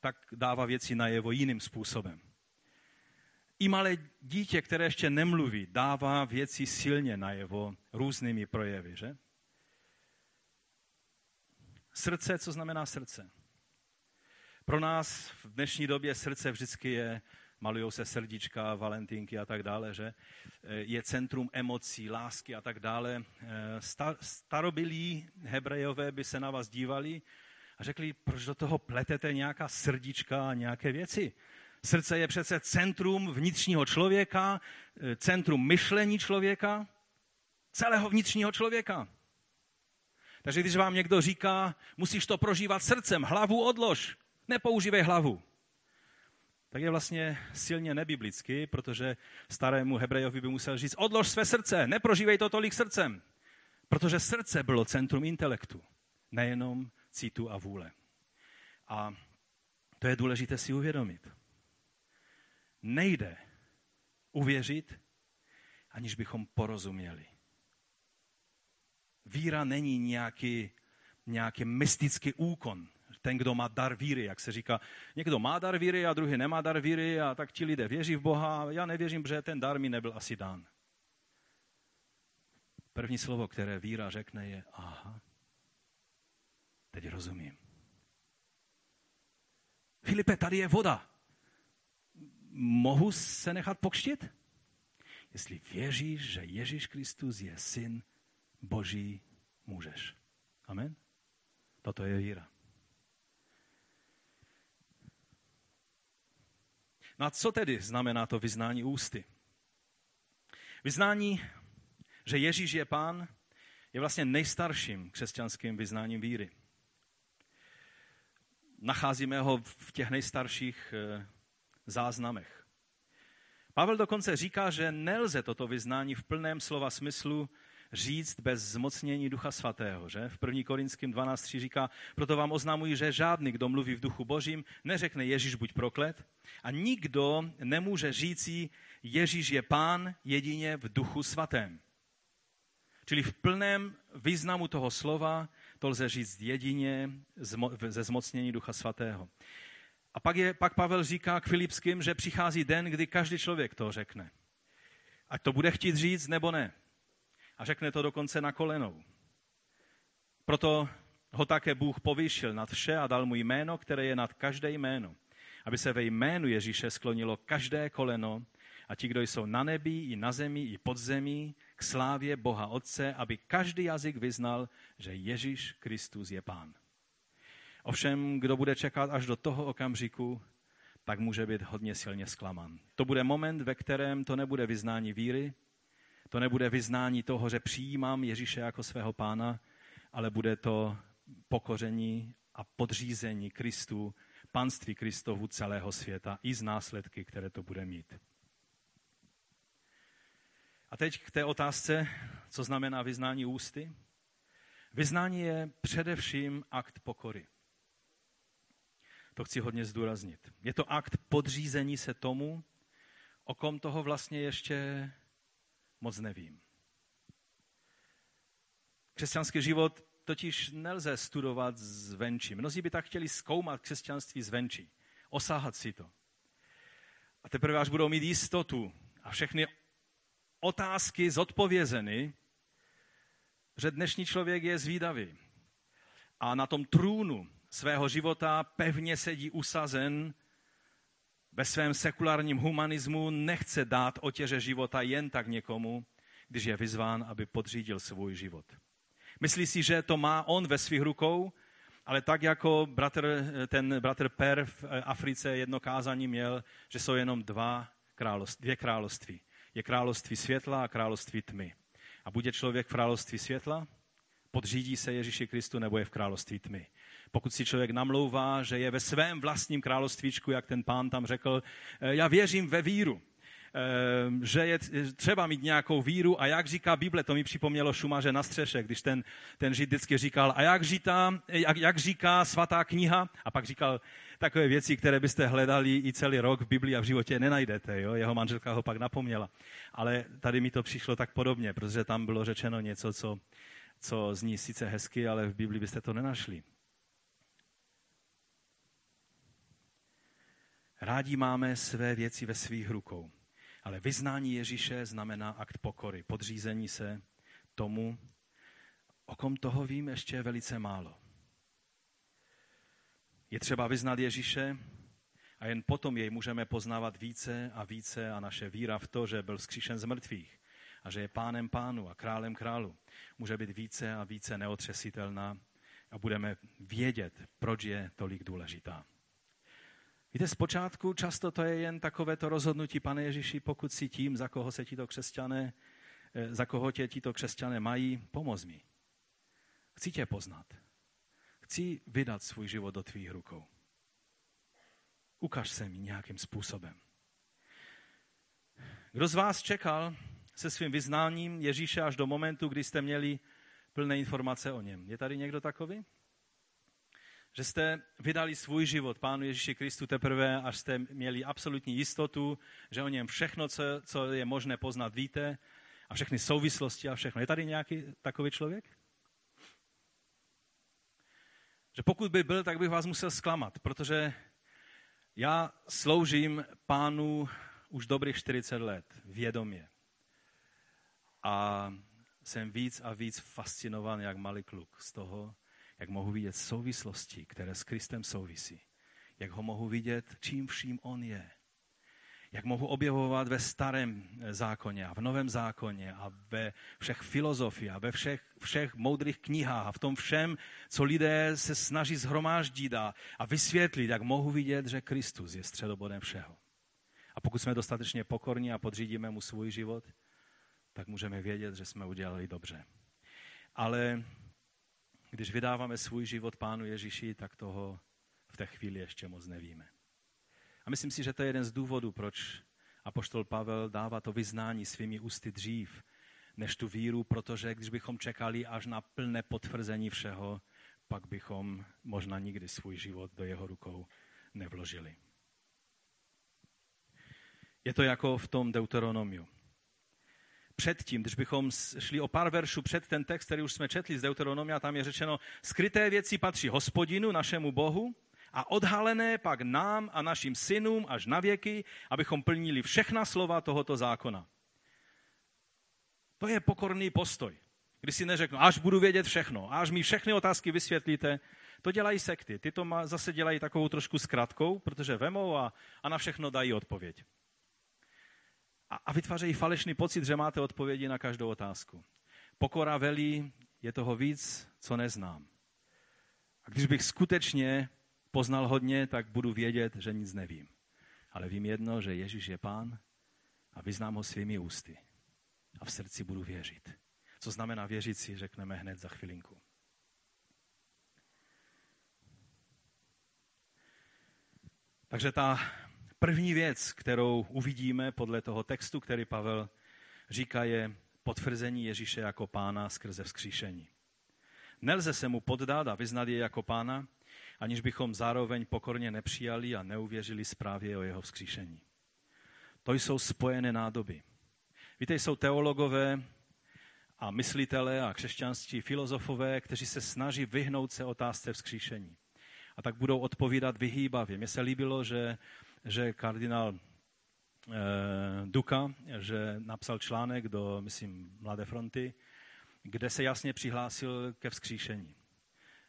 tak dává věci najevo jiným způsobem. I malé dítě, které ještě nemluví, dává věci silně najevo různými projevy, že? Srdce, co znamená srdce? Pro nás v dnešní době srdce vždycky je malují se srdíčka, valentínky a tak dále, že eh, je centrum emocí, lásky a tak dále. Eh, starobilí hebrejové by se na vás dívali a řekli, proč do toho pletete nějaká srdíčka a nějaké věci. Srdce je přece centrum vnitřního člověka, eh, centrum myšlení člověka, celého vnitřního člověka. Takže když vám někdo říká, musíš to prožívat srdcem, hlavu odlož, nepoužívej hlavu tak je vlastně silně nebiblický, protože starému Hebrejovi by musel říct, odlož své srdce, neprožívej to tolik srdcem. Protože srdce bylo centrum intelektu, nejenom citu a vůle. A to je důležité si uvědomit. Nejde uvěřit, aniž bychom porozuměli. Víra není nějaký, nějaký mystický úkon, ten, kdo má dar víry, jak se říká. Někdo má dar víry a druhý nemá dar víry a tak ti lidé věří v Boha já nevěřím, že ten dar mi nebyl asi dán. První slovo, které víra řekne, je aha. Teď rozumím. Filipe, tady je voda. Mohu se nechat pokštit? Jestli věříš, že Ježíš Kristus je syn Boží, můžeš. Amen? Toto je víra. No a co tedy znamená to vyznání ústy? Vyznání, že Ježíš je pán, je vlastně nejstarším křesťanským vyznáním víry. Nacházíme ho v těch nejstarších eh, záznamech. Pavel dokonce říká, že nelze toto vyznání v plném slova smyslu říct bez zmocnění Ducha Svatého. Že? V 1. Korinským 12.3 říká, proto vám oznamuji, že žádný, kdo mluví v duchu božím, neřekne Ježíš buď proklet a nikdo nemůže říci Ježíš je pán jedině v duchu svatém. Čili v plném významu toho slova to lze říct jedině ze zmocnění Ducha Svatého. A pak, je, pak Pavel říká k Filipským, že přichází den, kdy každý člověk to řekne. Ať to bude chtít říct nebo ne. A řekne to dokonce na kolenou. Proto ho také Bůh povýšil nad vše a dal mu jméno, které je nad každé jméno. Aby se ve jménu Ježíše sklonilo každé koleno a ti, kdo jsou na nebi, i na zemi, i pod zemí, k slávě Boha Otce, aby každý jazyk vyznal, že Ježíš Kristus je Pán. Ovšem, kdo bude čekat až do toho okamžiku, tak může být hodně silně zklamán. To bude moment, ve kterém to nebude vyznání víry, to nebude vyznání toho, že přijímám Ježíše jako svého pána, ale bude to pokoření a podřízení Kristu, panství Kristovu celého světa i z následky, které to bude mít. A teď k té otázce, co znamená vyznání ústy. Vyznání je především akt pokory. To chci hodně zdůraznit. Je to akt podřízení se tomu, o kom toho vlastně ještě moc nevím. Křesťanský život totiž nelze studovat zvenčí. Mnozí by tak chtěli zkoumat křesťanství zvenčí, osáhat si to. A teprve až budou mít jistotu a všechny otázky zodpovězeny, že dnešní člověk je zvídavý a na tom trůnu svého života pevně sedí usazen ve svém sekulárním humanismu, nechce dát otěže života jen tak někomu, když je vyzván, aby podřídil svůj život. Myslí si, že to má on ve svých rukou, ale tak jako bratr, ten bratr Per v Africe jedno kázání měl, že jsou jenom dva království, dvě království. Je království světla a království tmy. A bude člověk v království světla, podřídí se Ježíši Kristu nebo je v království tmy. Pokud si člověk namlouvá, že je ve svém vlastním královstvíčku, jak ten pán tam řekl, eh, já věřím ve víru, eh, že je třeba mít nějakou víru a jak říká Bible, to mi připomnělo Šumaře na střeše, když ten, ten žid vždycky říkal, a jak, říká, jak, jak říká svatá kniha, a pak říkal takové věci, které byste hledali i celý rok v Biblii a v životě nenajdete. Jo? Jeho manželka ho pak napomněla. Ale tady mi to přišlo tak podobně, protože tam bylo řečeno něco, co, co zní sice hezky, ale v Biblii byste to nenašli. Rádi máme své věci ve svých rukou. Ale vyznání Ježíše znamená akt pokory, podřízení se tomu, o kom toho vím ještě velice málo. Je třeba vyznat Ježíše a jen potom jej můžeme poznávat více a více a naše víra v to, že byl vzkříšen z mrtvých a že je pánem pánu a králem králu, může být více a více neotřesitelná a budeme vědět, proč je tolik důležitá. Víte, zpočátku často to je jen takovéto rozhodnutí, pane Ježíši, pokud si tím, za koho se tito křesťané, eh, za koho tě tito křesťané mají, pomoz mi. Chci tě poznat. Chci vydat svůj život do tvých rukou. Ukaž se mi nějakým způsobem. Kdo z vás čekal se svým vyznáním Ježíše až do momentu, kdy jste měli plné informace o něm? Je tady někdo takový? Že jste vydali svůj život Pánu Ježíši Kristu teprve, až jste měli absolutní jistotu, že o něm všechno, co, co je možné poznat, víte a všechny souvislosti a všechno. Je tady nějaký takový člověk? Že pokud by byl, tak bych vás musel zklamat, protože já sloužím pánu už dobrých 40 let, vědomě. A jsem víc a víc fascinován, jak malý kluk z toho, jak mohu vidět souvislosti, které s Kristem souvisí, jak ho mohu vidět, čím vším on je, jak mohu objevovat ve starém zákoně a v novém zákoně a ve všech filozofiích a ve všech, všech moudrých knihách a v tom všem, co lidé se snaží zhromáždit a, a vysvětlit, jak mohu vidět, že Kristus je středobodem všeho. A pokud jsme dostatečně pokorní a podřídíme mu svůj život, tak můžeme vědět, že jsme udělali dobře. Ale když vydáváme svůj život Pánu Ježíši, tak toho v té chvíli ještě moc nevíme. A myslím si, že to je jeden z důvodů, proč apoštol Pavel dává to vyznání svými ústy dřív, než tu víru, protože když bychom čekali až na plné potvrzení všeho, pak bychom možná nikdy svůj život do jeho rukou nevložili. Je to jako v tom Deuteronomiu. Předtím, když bychom šli o pár veršů před ten text, který už jsme četli z Deuteronomia, tam je řečeno, skryté věci patří hospodinu, našemu Bohu, a odhalené pak nám a našim synům až na věky, abychom plnili všechna slova tohoto zákona. To je pokorný postoj. Když si neřeknu, až budu vědět všechno, až mi všechny otázky vysvětlíte, to dělají sekty. Ty to zase dělají takovou trošku zkratkou, protože vemou a, a na všechno dají odpověď. A, a vytvářejí falešný pocit, že máte odpovědi na každou otázku. Pokora velí, je toho víc, co neznám. A když bych skutečně poznal hodně, tak budu vědět, že nic nevím. Ale vím jedno, že Ježíš je pán a vyznám ho svými ústy. A v srdci budu věřit. Co znamená věřit si, řekneme hned za chvilinku. Takže ta první věc, kterou uvidíme podle toho textu, který Pavel říká, je potvrzení Ježíše jako pána skrze vzkříšení. Nelze se mu poddat a vyznat je jako pána, aniž bychom zároveň pokorně nepřijali a neuvěřili zprávě o jeho vzkříšení. To jsou spojené nádoby. Víte, jsou teologové a myslitelé a křesťanští filozofové, kteří se snaží vyhnout se otázce vzkříšení. A tak budou odpovídat vyhýbavě. Mně se líbilo, že, že kardinál eh, Duka, že napsal článek do, myslím, Mladé fronty, kde se jasně přihlásil ke vzkříšení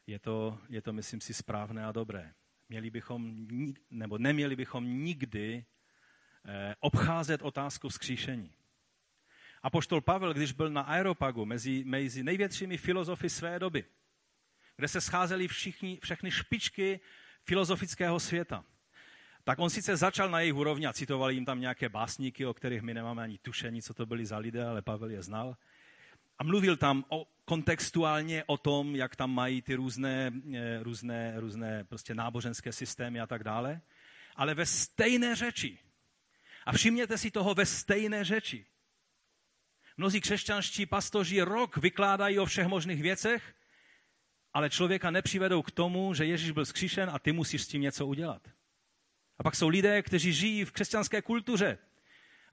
je to, je to, myslím si, správné a dobré. Měli bychom, nebo neměli bychom nikdy eh, obcházet otázku vzkříšení. A poštol Pavel, když byl na Aeropagu mezi, mezi největšími filozofy své doby, kde se scházeli všichni, všechny špičky filozofického světa, tak on sice začal na jejich úrovni a citovali jim tam nějaké básníky, o kterých my nemáme ani tušení, co to byli za lidé, ale Pavel je znal. A mluvil tam o, kontextuálně o tom, jak tam mají ty různé, eh, různé, různé prostě náboženské systémy a tak dále, ale ve stejné řeči. A všimněte si toho ve stejné řeči. Mnozí křesťanští pastoři rok vykládají o všech možných věcech, ale člověka nepřivedou k tomu, že Ježíš byl zkříšen a ty musíš s tím něco udělat. A pak jsou lidé, kteří žijí v křesťanské kultuře,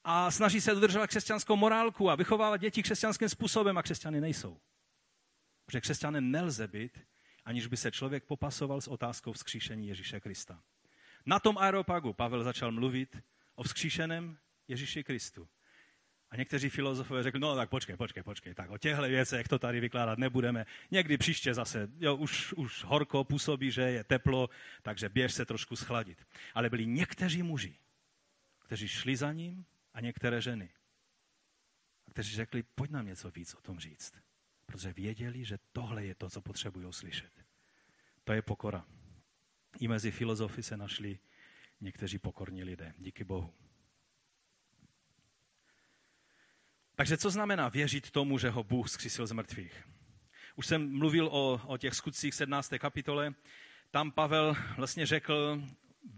a snaží se dodržovat křesťanskou morálku a vychovávat děti křesťanským způsobem a křesťany nejsou. Protože křesťanem nelze být, aniž by se člověk popasoval s otázkou vzkříšení Ježíše Krista. Na tom aeropagu Pavel začal mluvit o vzkříšeném Ježíši Kristu. A někteří filozofové řekli, no tak počkej, počkej, počkej, tak o těchto věcech to tady vykládat nebudeme. Někdy příště zase, jo, už, už horko působí, že je teplo, takže běž se trošku schladit. Ale byli někteří muži, kteří šli za ním a některé ženy. A kteří řekli, pojď nám něco víc o tom říct. Protože věděli, že tohle je to, co potřebují slyšet. To je pokora. I mezi filozofy se našli někteří pokorní lidé. Díky Bohu. Takže co znamená věřit tomu, že ho Bůh zkřísil z mrtvých? Už jsem mluvil o, o těch skutcích 17. kapitole. Tam Pavel vlastně řekl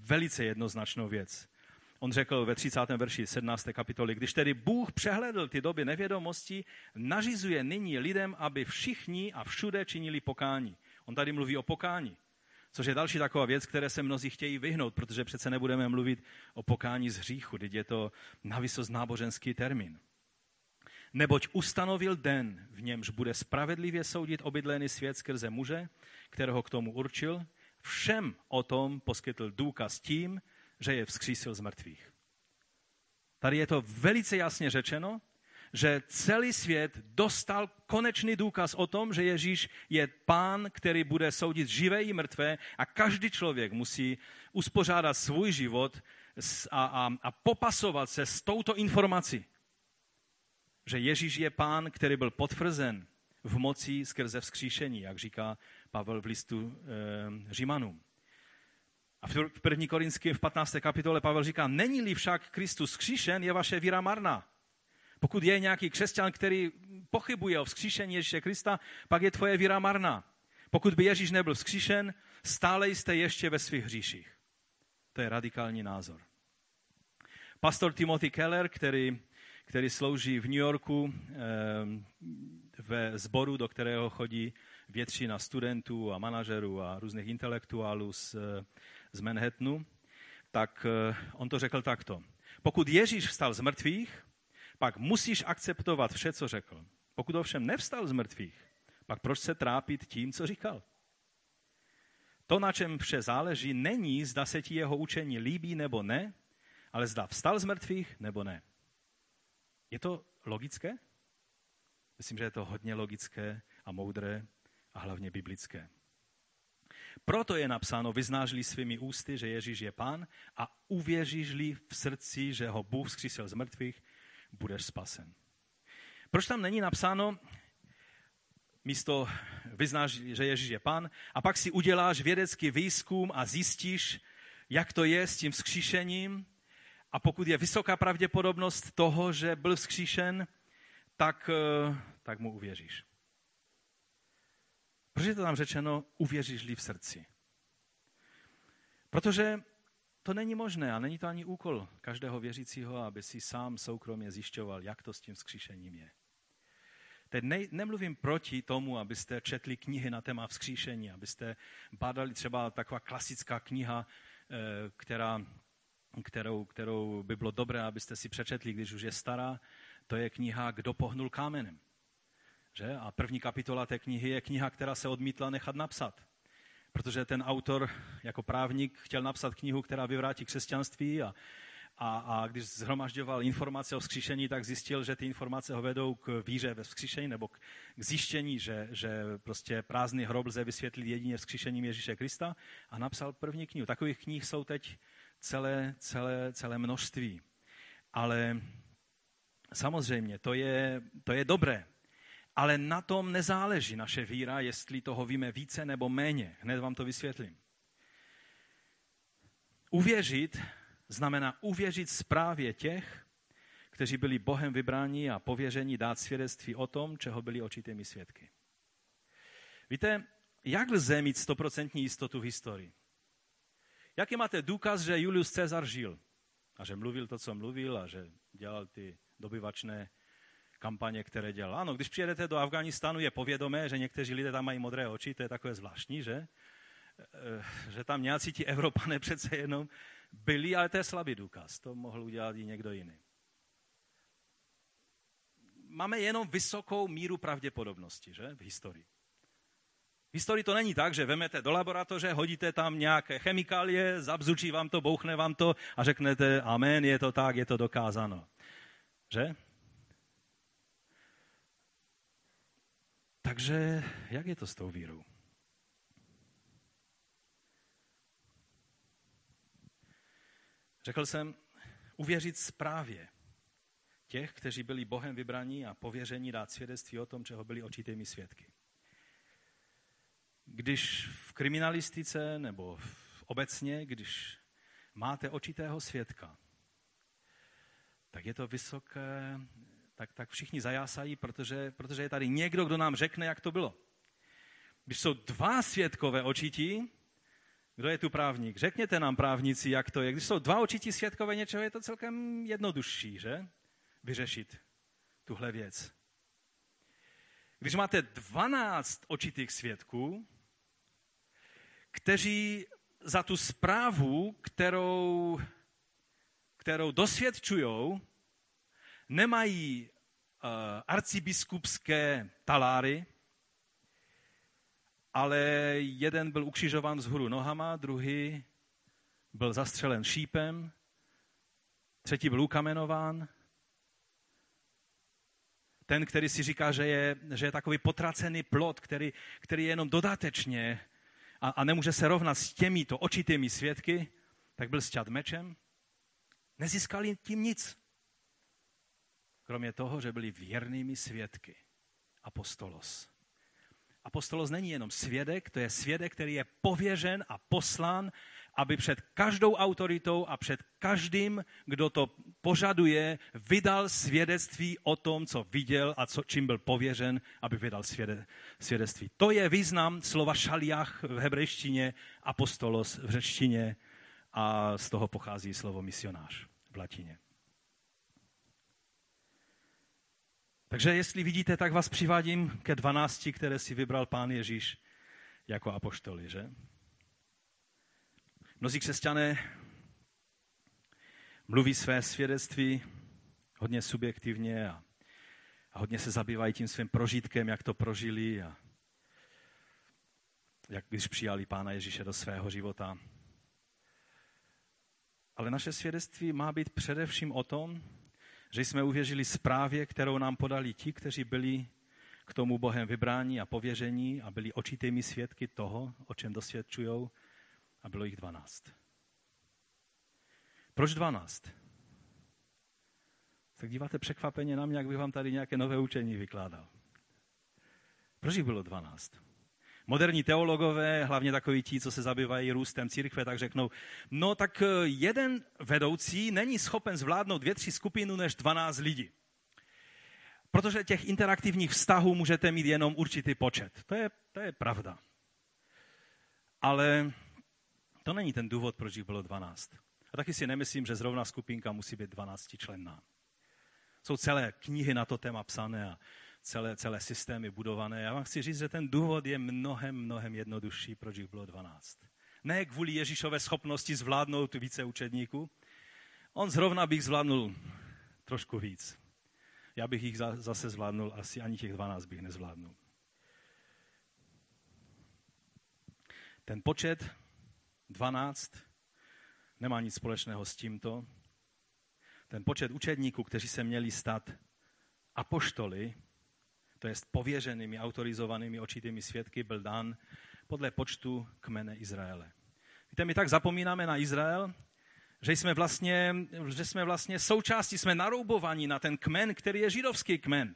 velice jednoznačnou věc. On řekl ve 30. verši 17. kapitoly, když tedy Bůh přehledl ty doby nevědomosti, nařizuje nyní lidem, aby všichni a všude činili pokání. On tady mluví o pokání, což je další taková věc, které se mnozí chtějí vyhnout, protože přece nebudeme mluvit o pokání z hříchu, teď je to navysost náboženský termín. Neboť ustanovil den, v němž bude spravedlivě soudit obydlený svět skrze muže, kterého k tomu určil, všem o tom poskytl důkaz tím, že je vzkřísil z mrtvých. Tady je to velice jasně řečeno, že celý svět dostal konečný důkaz o tom, že Ježíš je pán, který bude soudit živé i mrtvé a každý člověk musí uspořádat svůj život a, a, a popasovat se s touto informací, že Ježíš je pán, který byl potvrzen v moci skrze vzkříšení, jak říká Pavel v listu e, Římanům. A v 1. Korinském v 15. kapitole Pavel říká, není-li však Kristus vzkříšen, je vaše víra marná. Pokud je nějaký křesťan, který pochybuje o vzkříšení Ježíše Krista, pak je tvoje víra marná. Pokud by Ježíš nebyl vzkříšen, stále jste ještě ve svých hříších. To je radikální názor. Pastor Timothy Keller, který, který slouží v New Yorku eh, ve sboru, do kterého chodí většina studentů a manažerů a různých intelektuálů z, z Manhattanu, tak eh, on to řekl takto. Pokud Ježíš vstal z mrtvých, pak musíš akceptovat vše, co řekl. Pokud ovšem nevstal z mrtvých, pak proč se trápit tím, co říkal? To, na čem vše záleží, není, zda se ti jeho učení líbí nebo ne, ale zda vstal z mrtvých nebo ne. Je to logické? Myslím, že je to hodně logické a moudré a hlavně biblické. Proto je napsáno, vyznáš-li svými ústy, že Ježíš je pán a uvěříš-li v srdci, že ho Bůh zkřísil z mrtvých, budeš spasen. Proč tam není napsáno, místo vyznáš, že Ježíš je pán, a pak si uděláš vědecký výzkum a zjistíš, jak to je s tím vzkříšením, a pokud je vysoká pravděpodobnost toho, že byl vzkříšen, tak, eh, tak mu uvěříš. Proč je to tam řečeno, uvěříš-li v srdci? Protože to není možné a není to ani úkol každého věřícího, aby si sám soukromě zjišťoval, jak to s tím vzkříšením je. Teď ne, nemluvím proti tomu, abyste četli knihy na téma vzkříšení, abyste bádali třeba taková klasická kniha, eh, která, kterou, kterou by bylo dobré, abyste si přečetli, když už je stará. To je kniha Kdo pohnul kámenem. Že? A první kapitola té knihy je kniha, která se odmítla nechat napsat protože ten autor jako právník chtěl napsat knihu, která vyvrátí křesťanství a, a, a když zhromažďoval informace o vzkříšení, tak zjistil, že ty informace ho vedou k víře ve vzkříšení nebo k, k zjištění, že, že prostě prázdný hrob lze vysvětlit jedině vzkříšením Ježíše Krista a napsal první knihu. Takových knih jsou teď celé, celé, celé množství. Ale samozřejmě, to je, to je dobré, ale na tom nezáleží naše víra, jestli toho víme více nebo méně. Hned vám to vysvětlím. Uvěřit znamená uvěřit zprávě těch, kteří byli Bohem vybráni a pověření dát svědectví o tom, čeho byli očitými svědky. Víte, jak lze mít stoprocentní jistotu v historii? Jaký máte důkaz, že Julius Cezar žil? A že mluvil to, co mluvil a že dělal ty dobyvačné kampaně, které dělal. Ano, když přijedete do Afganistánu, je povědomé, že někteří lidé tam mají modré oči, to je takové zvláštní, že? Eh, že tam nějací ti Evropané přece jenom byli, ale to je slabý důkaz. To mohl udělat i někdo jiný. Máme jenom vysokou míru pravděpodobnosti, že? V historii. V historii to není tak, že vemete do laboratoře, hodíte tam nějaké chemikálie, zabzučí vám to, bouchne vám to a řeknete, amen, je to tak, je to dokázáno. Že? Takže jak je to s tou vírou? Řekl jsem, uvěřit zprávě těch, kteří byli Bohem vybraní a pověření dát svědectví o tom, čeho byli očitými svědky. Když v kriminalistice nebo v obecně, když máte očitého svědka, tak je to vysoké, tak, tak všichni zajásají, protože, protože je tady někdo, kdo nám řekne, jak to bylo. Když jsou dva svědkové očití, kdo je tu právník? Řekněte nám, právníci, jak to je. Když jsou dva očití svědkové něčeho, je to celkem jednodušší, že? Vyřešit tuhle věc. Když máte 12 očitých svědků, kteří za tu zprávu, kterou, kterou dosvědčují, nemají uh, arcibiskupské taláry, ale jeden byl ukřižován vzhůru nohama, druhý byl zastřelen šípem, třetí byl ukamenován. ten, který si říká, že je, že je takový potracený plot, který, který je jenom dodatečně a, a nemůže se rovnat s těmito očitými svědky, tak byl sťat mečem. Nezískali tím nic. Kromě toho, že byli věrnými svědky. Apostolos. Apostolos není jenom svědek, to je svědek, který je pověřen a poslán, aby před každou autoritou a před každým, kdo to požaduje, vydal svědectví o tom, co viděl a co, čím byl pověřen, aby vydal svědectví. To je význam slova šaliach v hebrejštině, apostolos v řečtině a z toho pochází slovo misionář v latině. Takže jestli vidíte, tak vás přivádím ke 12, které si vybral pán Ježíš jako apoštoli, že? Mnozí křesťané mluví své svědectví hodně subjektivně a, a hodně se zabývají tím svým prožitkem, jak to prožili a jak když přijali Pána Ježíše do svého života. Ale naše svědectví má být především o tom, že jsme uvěřili zprávě, kterou nám podali ti, kteří byli k tomu Bohem vybrání a pověření a byli očitými svědky toho, o čem dosvědčují, a bylo jich dvanáct. Proč dvanáct? Tak díváte překvapeně na mě, jak bych vám tady nějaké nové učení vykládal. Proč jich bylo dvanáct? Moderní teologové, hlavně takoví ti, co se zabývají růstem církve, tak řeknou, no tak eh, jeden vedoucí není schopen zvládnout dvě, tři skupinu než 12 lidí. Protože těch interaktivních vztahů můžete mít jenom určitý počet. To je, to je pravda. Ale to není ten důvod, proč jich bylo 12. A taky si nemyslím, že zrovna skupinka musí být 12 členná. Jsou celé knihy na to téma psané a celé, celé systémy budované. Já vám chci říct, že ten důvod je mnohem, mnohem jednodušší, proč jich bylo 12. Ne kvůli Ježíšové schopnosti zvládnout více učedníků. On zrovna bych zvládnul trošku víc. Já bych jich zase zvládnul, asi ani těch 12 bych nezvládnul. Ten počet 12 nemá nic společného s tímto. Ten počet učedníků, kteří se měli stát apoštoly, to jest pověřenými, autorizovanými očitými svědky, byl dán podle počtu kmene Izraele. Víte, my tak zapomínáme na Izrael, že jsme vlastně, že jsme vlastně součástí, jsme naroubovaní na ten kmen, který je židovský kmen.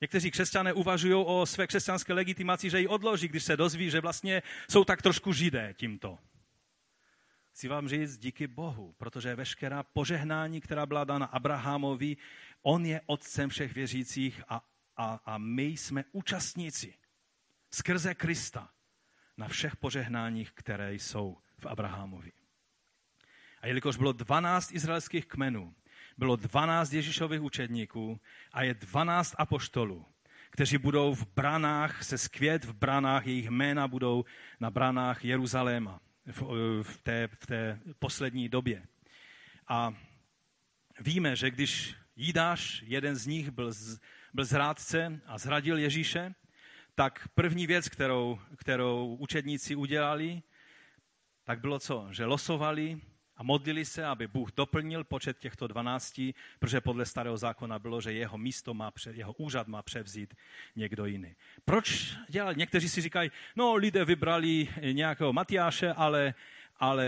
Někteří křesťané uvažují o své křesťanské legitimaci, že ji odloží, když se dozví, že vlastně jsou tak trošku židé tímto. Chci vám říct díky Bohu, protože veškerá požehnání, která byla dána Abrahamovi, on je otcem všech věřících a, a, a my jsme účastníci skrze Krista na všech požehnáních, které jsou v Abrahamovi. A jelikož bylo 12 izraelských kmenů, bylo 12 Ježíšových učedníků a je 12 apoštolů, kteří budou v branách, se skvět v branách, jejich jména budou na branách Jeruzaléma v, v, té, v té poslední době. A víme, že když Jídáš, jeden z nich, byl, z, byl zrádce a zradil Ježíše, tak první věc, kterou, kterou učedníci udělali, tak bylo co? Že losovali a modlili se, aby Bůh doplnil počet těchto dvanácti, protože podle starého zákona bylo, že jeho místo má, jeho úřad má převzít někdo jiný. Proč dělali? Někteří si říkají, no lidé vybrali nějakého Matyáše, ale, ale,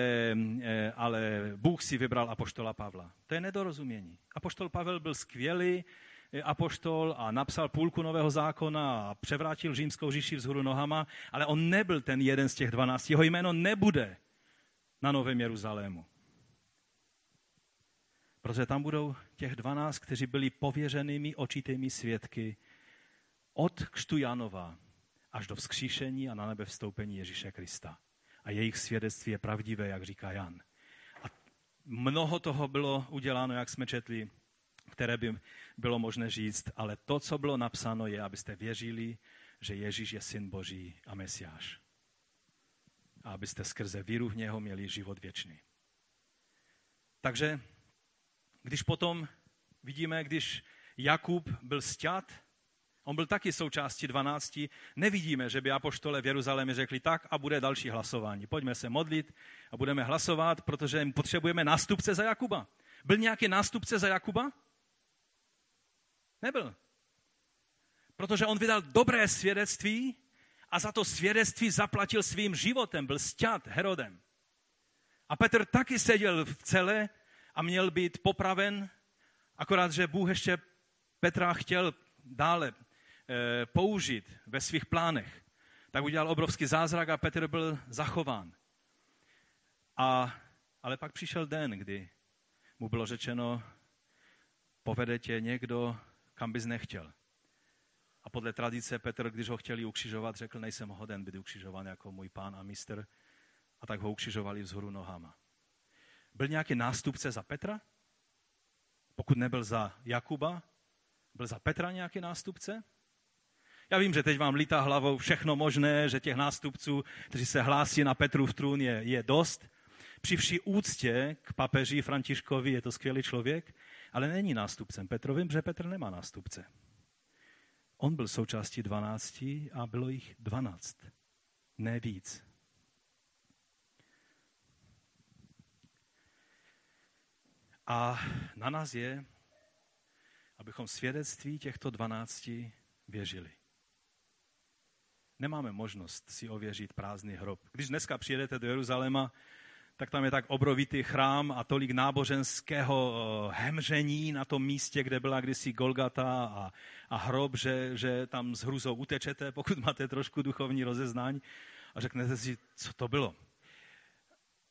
eh, ale Bůh si vybral apoštola Pavla. To je nedorozumění. Apoštol Pavel byl skvělý, eh, apoštol a napsal půlku nového zákona a převrátil římskou říši vzhůru nohama, ale on nebyl ten jeden z těch dvanácti. Jeho jméno nebude na Novém Jeruzalému. Protože tam budou těch dvanáct, kteří byli pověřenými očitými svědky od křtu Janova až do vzkříšení a na nebe vstoupení Ježíše Krista. A jejich svědectví je pravdivé, jak říká Jan. A mnoho toho bylo uděláno, jak jsme četli, které by bylo možné říct, ale to, co bylo napsáno, je, abyste věřili, že Ježíš je syn Boží a Mesiáš. A abyste skrze víru v něho měli život věčný. Takže když potom vidíme, když Jakub byl stět, on byl taky součástí 12, nevidíme, že by apoštole v Jeruzalémě řekli tak a bude další hlasování. Pojďme se modlit a budeme hlasovat, protože potřebujeme nástupce za Jakuba. Byl nějaký nástupce za Jakuba? Nebyl. Protože on vydal dobré svědectví a za to svědectví zaplatil svým životem, byl sťat Herodem. A Petr taky seděl v celé a měl být popraven, akorát, že Bůh ještě Petra chtěl dále e, použít ve svých plánech. Tak udělal obrovský zázrak a Petr byl zachován. A, ale pak přišel den, kdy mu bylo řečeno, povede tě někdo, kam bys nechtěl. A podle tradice Petr, když ho chtěli ukřižovat, řekl, nejsem hoden být ukřižovan jako můj pán a mistr. A tak ho ukřižovali vzhůru nohama. Byl nějaký nástupce za Petra? Pokud nebyl za Jakuba, byl za Petra nějaký nástupce? Já vím, že teď vám lítá hlavou všechno možné, že těch nástupců, kteří se hlásí na Petrův trůn, je, je dost. Při vší úctě k papeži Františkovi je to skvělý člověk, ale není nástupcem Petrovým, protože Petr nemá nástupce. On byl součástí dvanácti a bylo jich dvanáct, ne víc. A na nás je, abychom svědectví těchto dvanácti věřili. Nemáme možnost si ověřit prázdný hrob. Když dneska přijedete do Jeruzaléma, tak tam je tak obrovitý chrám a tolik náboženského eh, hemření na tom místě, kde byla kdysi Golgata a, a hrob, že, že tam s hruzou utečete, pokud máte trošku duchovní rozeznání a řeknete si, co to bylo.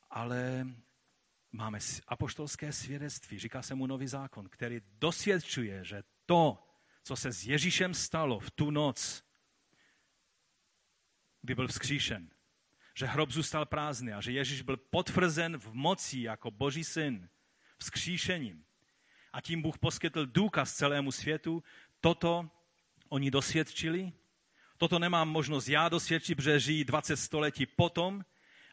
Ale máme apoštolské svědectví, říká se mu nový zákon, který dosvědčuje, že to, co se s Ježíšem stalo v tu noc, kdy byl vzkříšen, že hrob zůstal prázdný a že Ježíš byl potvrzen v moci jako boží syn vzkříšením. A tím Bůh poskytl důkaz celému světu. Toto oni dosvědčili. Toto nemám možnost já dosvědčit, protože žijí 20 století potom,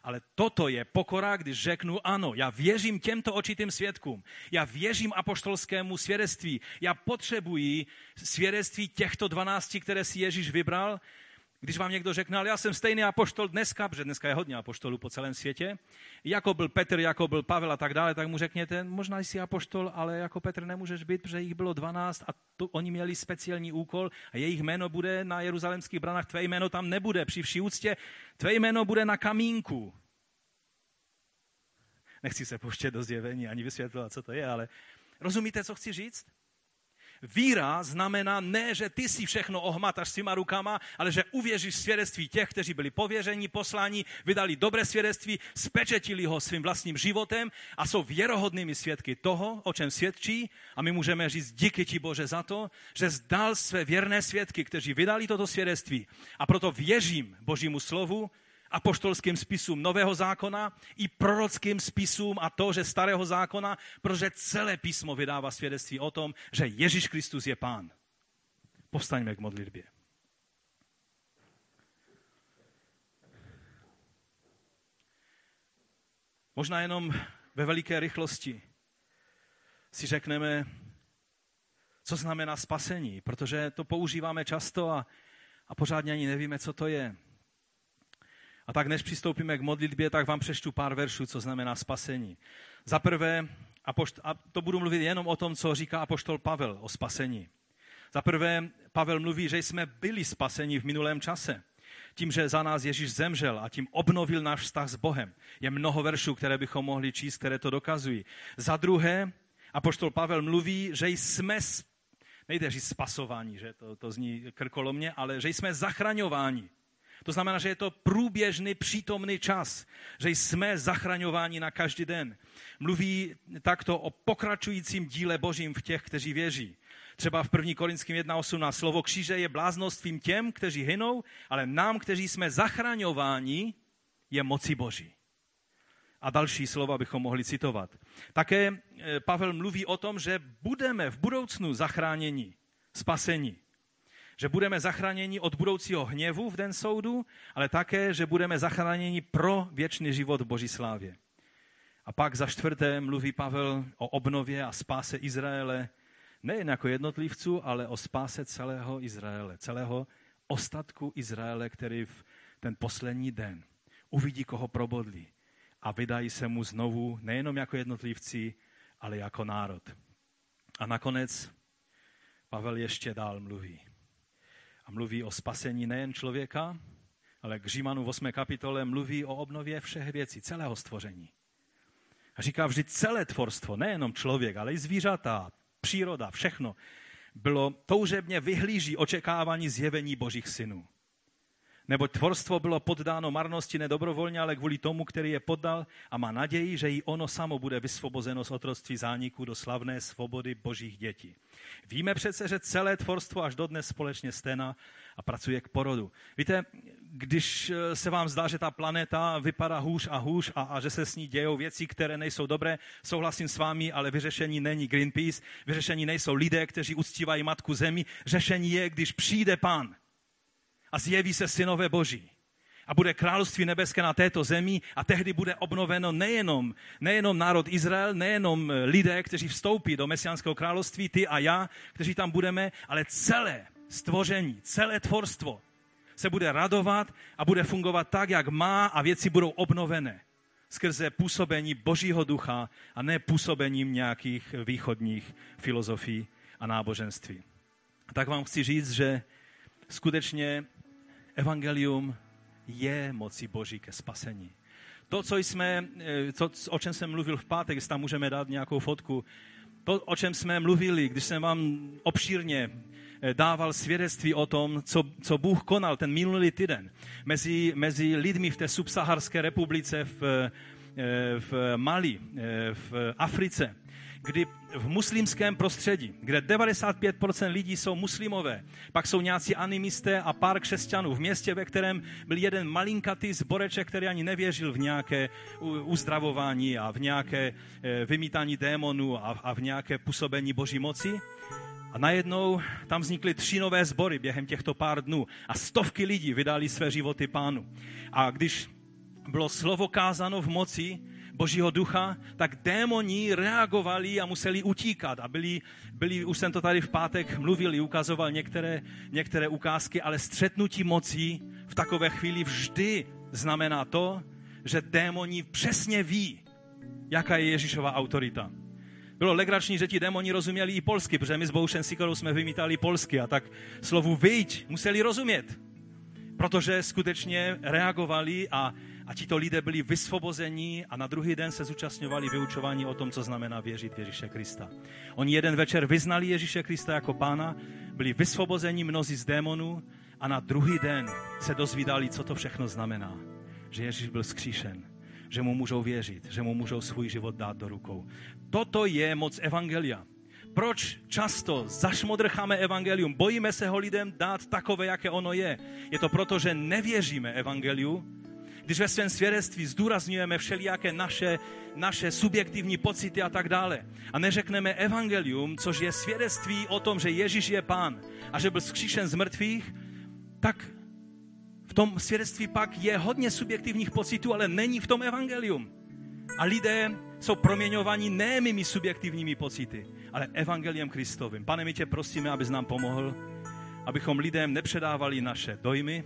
ale toto je pokora, když řeknu ano, já věřím těmto očitým svědkům. Já věřím apoštolskému svědectví. Já potřebuji svědectví těchto dvanácti, které si Ježíš vybral když vám někdo řekne, ale já jsem stejný apoštol dneska, protože dneska je hodně apoštolů po celém světě, jako byl Petr, jako byl Pavel a tak dále, tak mu řekněte, možná jsi apoštol, ale jako Petr nemůžeš být, protože jich bylo 12 a to, oni měli speciální úkol a jejich jméno bude na jeruzalemských branách, tvé jméno tam nebude při vší úctě, tvé jméno bude na kamínku. Nechci se pouštět do zjevení ani vysvětlovat, co to je, ale rozumíte, co chci říct? Víra znamená ne, že ty si všechno ohmataš svýma rukama, ale že uvěříš svědectví těch, kteří byli pověření, posláni, vydali dobré svědectví, spečetili ho svým vlastním životem a jsou věrohodnými svědky toho, o čem svědčí. A my můžeme říct díky ti Bože za to, že zdal své věrné svědky, kteří vydali toto svědectví. A proto věřím Božímu slovu, apoštolským spisům Nového zákona i prorockým spisům a to, že Starého zákona, protože celé písmo vydává svědectví o tom, že Ježíš Kristus je Pán. Povstaňme k modlitbě. Možná jenom ve veliké rychlosti si řekneme, co znamená spasení, protože to používáme často a, a pořádně ani nevíme, co to je. A tak než přistoupíme k modlitbě, tak vám přeštu pár veršů, co znamená spasení. Za prvé, a to budu mluvit jenom o tom, co říká apoštol Pavel o spasení. Za prvé, Pavel mluví, že jsme byli spaseni v minulém čase. Tím, že za nás Ježíš zemřel a tím obnovil náš vztah s Bohem. Je mnoho veršů, které bychom mohli číst, které to dokazují. Za druhé, apoštol Pavel mluví, že jsme, nejde říct spasování, že to, to zní krkolomně, ale že jsme zachraňováni. To znamená, že je to průběžný přítomný čas, že jsme zachraňováni na každý den. Mluví takto o pokračujícím díle Božím v těch, kteří věří. Třeba v 1. Korinským 1.18 slovo kříže je bláznostvím těm, kteří hynou, ale nám, kteří jsme zachraňováni, je moci Boží. A další slova bychom mohli citovat. Také eh, Pavel mluví o tom, že budeme v budoucnu zachráněni, spaseni že budeme zachráněni od budoucího hněvu v den soudu, ale také, že budeme zachráněni pro věčný život v Boží slávě. A pak za čtvrté mluví Pavel o obnově a spáse Izraele, nejen jako jednotlivců, ale o spáse celého Izraele, celého ostatku Izraele, který v ten poslední den uvidí, koho probodli a vydají se mu znovu nejenom jako jednotlivci, ale jako národ. A nakonec Pavel ještě dál mluví A mluví o spasení nejen člověka, ale k Římanu v 8. kapitole mluví o obnově všech věcí, celého stvoření. A říká vždy celé tvorstvo, nejenom člověk, ale i zvířata, příroda, všechno, bylo toužebně vyhlíží očekávání zjevení božích synů. Nebo tvorstvo bylo poddáno marnosti nedobrovolně, ale kvůli tomu, který je poddal a má naději, že i ono samo bude vysvobozeno z otroctví zániku do slavné svobody božích dětí. Víme přece, že celé tvorstvo až dodnes společně sténa a pracuje k porodu. Víte, když eh, se vám zdá, že ta planeta vypadá hůř a hůř a, a že se s ní dějou věci, které nejsou dobré, souhlasím s vámi, ale vyřešení není Greenpeace, vyřešení nejsou lidé, kteří uctívají Matku Zemi, řešení je, když přijde Pán a zjeví se synové Boží a bude království nebeské na této zemi a tehdy bude obnoveno nejenom, nejenom národ Izrael, nejenom eh, lidé, kteří vstoupí do mesiánského království, ty a já, kteří tam budeme, ale celé stvoření, celé tvorstvo se bude radovat a bude fungovat tak, jak má a věci budou obnovené skrze působení Božího ducha a ne působením nějakých východních filozofií a náboženství. Tak vám chci říct, že skutečně evangelium je moci Boží ke spasení. To, co jsme, eh, to, o čem jsem mluvil v pátek, jestli tam můžeme dát nějakou fotku, to, o čem jsme mluvili, když jsem vám obšírně eh, dával svědectví o tom, co, co Bůh konal ten minulý týden mezi, mezi lidmi v té subsaharské republice v, eh, v Mali, v Africe, kdy v muslimském prostředí, kde 95% lidí jsou muslimové, pak jsou nějací animisté a pár křesťanů v městě, ve kterém byl jeden malinkatý zboreček, který ani nevěřil v nějaké uzdravování a v nějaké eh, vymítání démonů a, a v nějaké působení boží moci. A najednou tam vznikly tři nové sbory během těchto pár dnů a stovky lidí vydali své životy pánu. A když bylo slovo kázáno v moci, božího ducha, tak démoni reagovali a museli utíkat. A byli, byli, už jsem to tady v pátek mluvil, ukazoval některé, některé ukázky, ale střetnutí mocí v takové chvíli vždy znamená to, že démoni přesně ví, jaká je Ježíšova autorita. Bylo legrační, že ti démoni rozuměli i polsky, protože my s Boušem Sikorou jsme vymítali polsky a tak slovu vyjď museli rozumět. Protože skutečně reagovali a a tito lidé byli vysvobozeni a na druhý den se zúčastňovali vyučování o tom, co znamená věřit v Ježíše Krista. Oni jeden večer vyznali Ježíše Krista jako pána, byli vysvobozeni mnozí z démonů a na druhý den se dozvídali, co to všechno znamená. Že Ježíš byl skříšen, že mu můžou věřit, že mu můžou svůj život dát do rukou. Toto je moc Evangelia. Proč často zašmodrcháme evangelium, bojíme se ho lidem dát takové, jaké ono je? Je to proto, že nevěříme evangeliu, když ve svém svědectví zdůrazňujeme všelijaké naše, naše subjektivní pocity a tak dále a neřekneme evangelium, což je svědectví o tom, že Ježíš je pán a že byl zkříšen z mrtvých, tak v tom svědectví pak je hodně subjektivních pocitů, ale není v tom evangelium. A lidé jsou proměňováni ne mými subjektivními pocity, ale evangeliem Kristovým. Pane, my tě prosíme, abys nám pomohl, abychom lidem nepředávali naše dojmy,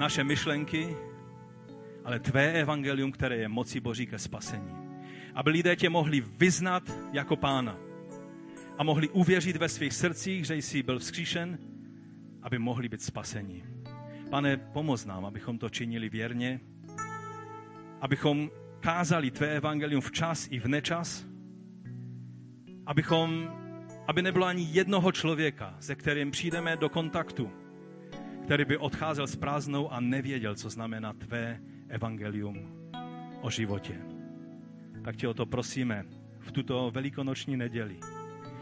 naše myšlenky, ale tvé evangelium, které je moci Boží ke spasení. Aby lidé tě mohli vyznat jako pána a mohli uvěřit ve svých srdcích, že jsi byl vzkříšen, aby mohli být spasení. Pane, pomoz nám, abychom to činili věrně, abychom kázali tvé evangelium včas i v nečas, abychom, aby nebylo ani jednoho člověka, se kterým přijdeme do kontaktu, který by odcházel s prázdnou a nevěděl, co znamená tvé evangelium o životě. Tak tě o to prosíme v tuto velikonoční neděli,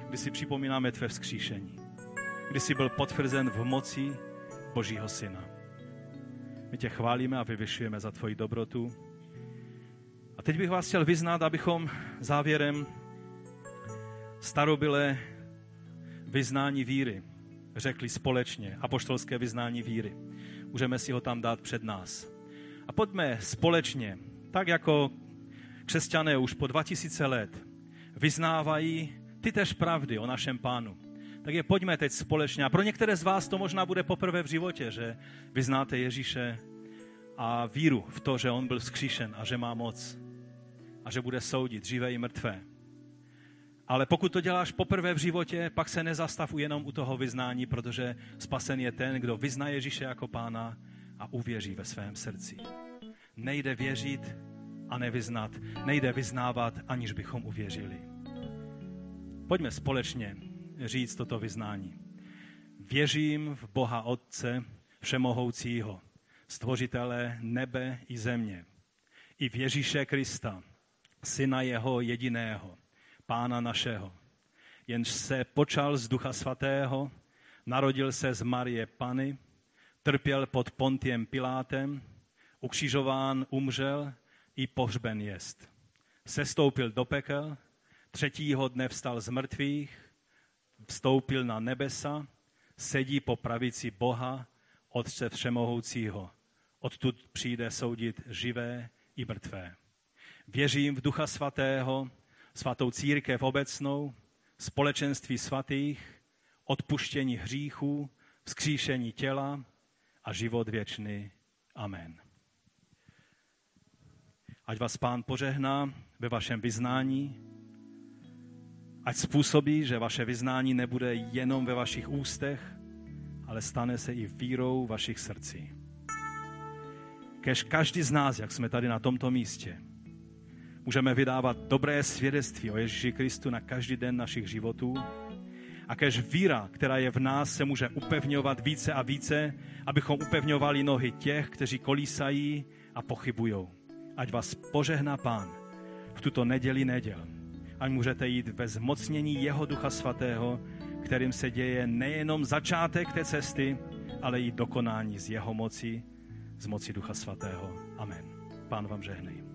kdy si připomínáme tvé vzkříšení, kdy jsi byl potvrzen v moci Božího Syna. My tě chválíme a vyvyšujeme za tvoji dobrotu. A teď bych vás chtěl vyznat, abychom závěrem starobylé vyznání víry řekli společně, apoštolské vyznání víry. Můžeme si ho tam dát před nás. A pojďme společně, tak jako křesťané už po 2000 let vyznávají ty tež pravdy o našem pánu. Tak je pojďme teď společně. A pro některé z vás to možná bude poprvé v životě, že vyznáte Ježíše a víru v to, že on byl vzkříšen a že má moc a že bude soudit živé i mrtvé. Ale pokud to děláš poprvé v životě, pak se nezastav jenom u toho vyznání, protože spasen je ten, kdo vyzná Ježíše jako pána a uvěří ve svém srdci. Nejde věřit a nevyznat. Nejde vyznávat, aniž bychom uvěřili. Pojďme společně říct toto vyznání. Věřím v Boha Otce Všemohoucího, Stvořitele nebe i země, i v Ježíše Krista, Syna Jeho jediného, Pána našeho, jenž se počal z Ducha Svatého, narodil se z Marie Pany, trpěl pod Pontiem Pilátem, ukřižován, umřel i pohřben jest. Sestoupil do pekel, třetího dne vstal z mrtvých, vstoupil na nebesa, sedí po pravici Boha, Otce Všemohoucího. Odtud přijde soudit živé i mrtvé. Věřím v Ducha Svatého, svatou církev obecnou, společenství svatých, odpuštění hříchů, vzkříšení těla a život věčný. Amen. Ať vás pán požehná ve vašem vyznání, ať způsobí, že vaše vyznání nebude jenom ve vašich ústech, ale stane se i vírou vašich srdcí. Kež každý z nás, jak jsme tady na tomto místě, můžeme vydávat dobré svědectví o Ježíši Kristu na každý den našich životů a kež víra, která je v nás, se může upevňovat více a více, abychom upevňovali nohy těch, kteří kolísají a pochybují. Ať vás požehná Pán v tuto neděli neděl. Ať můžete jít ve zmocnění Jeho Ducha Svatého, kterým se děje nejenom začátek té cesty, ale i dokonání z Jeho moci, z moci Ducha Svatého. Amen. Pán vám žehnej.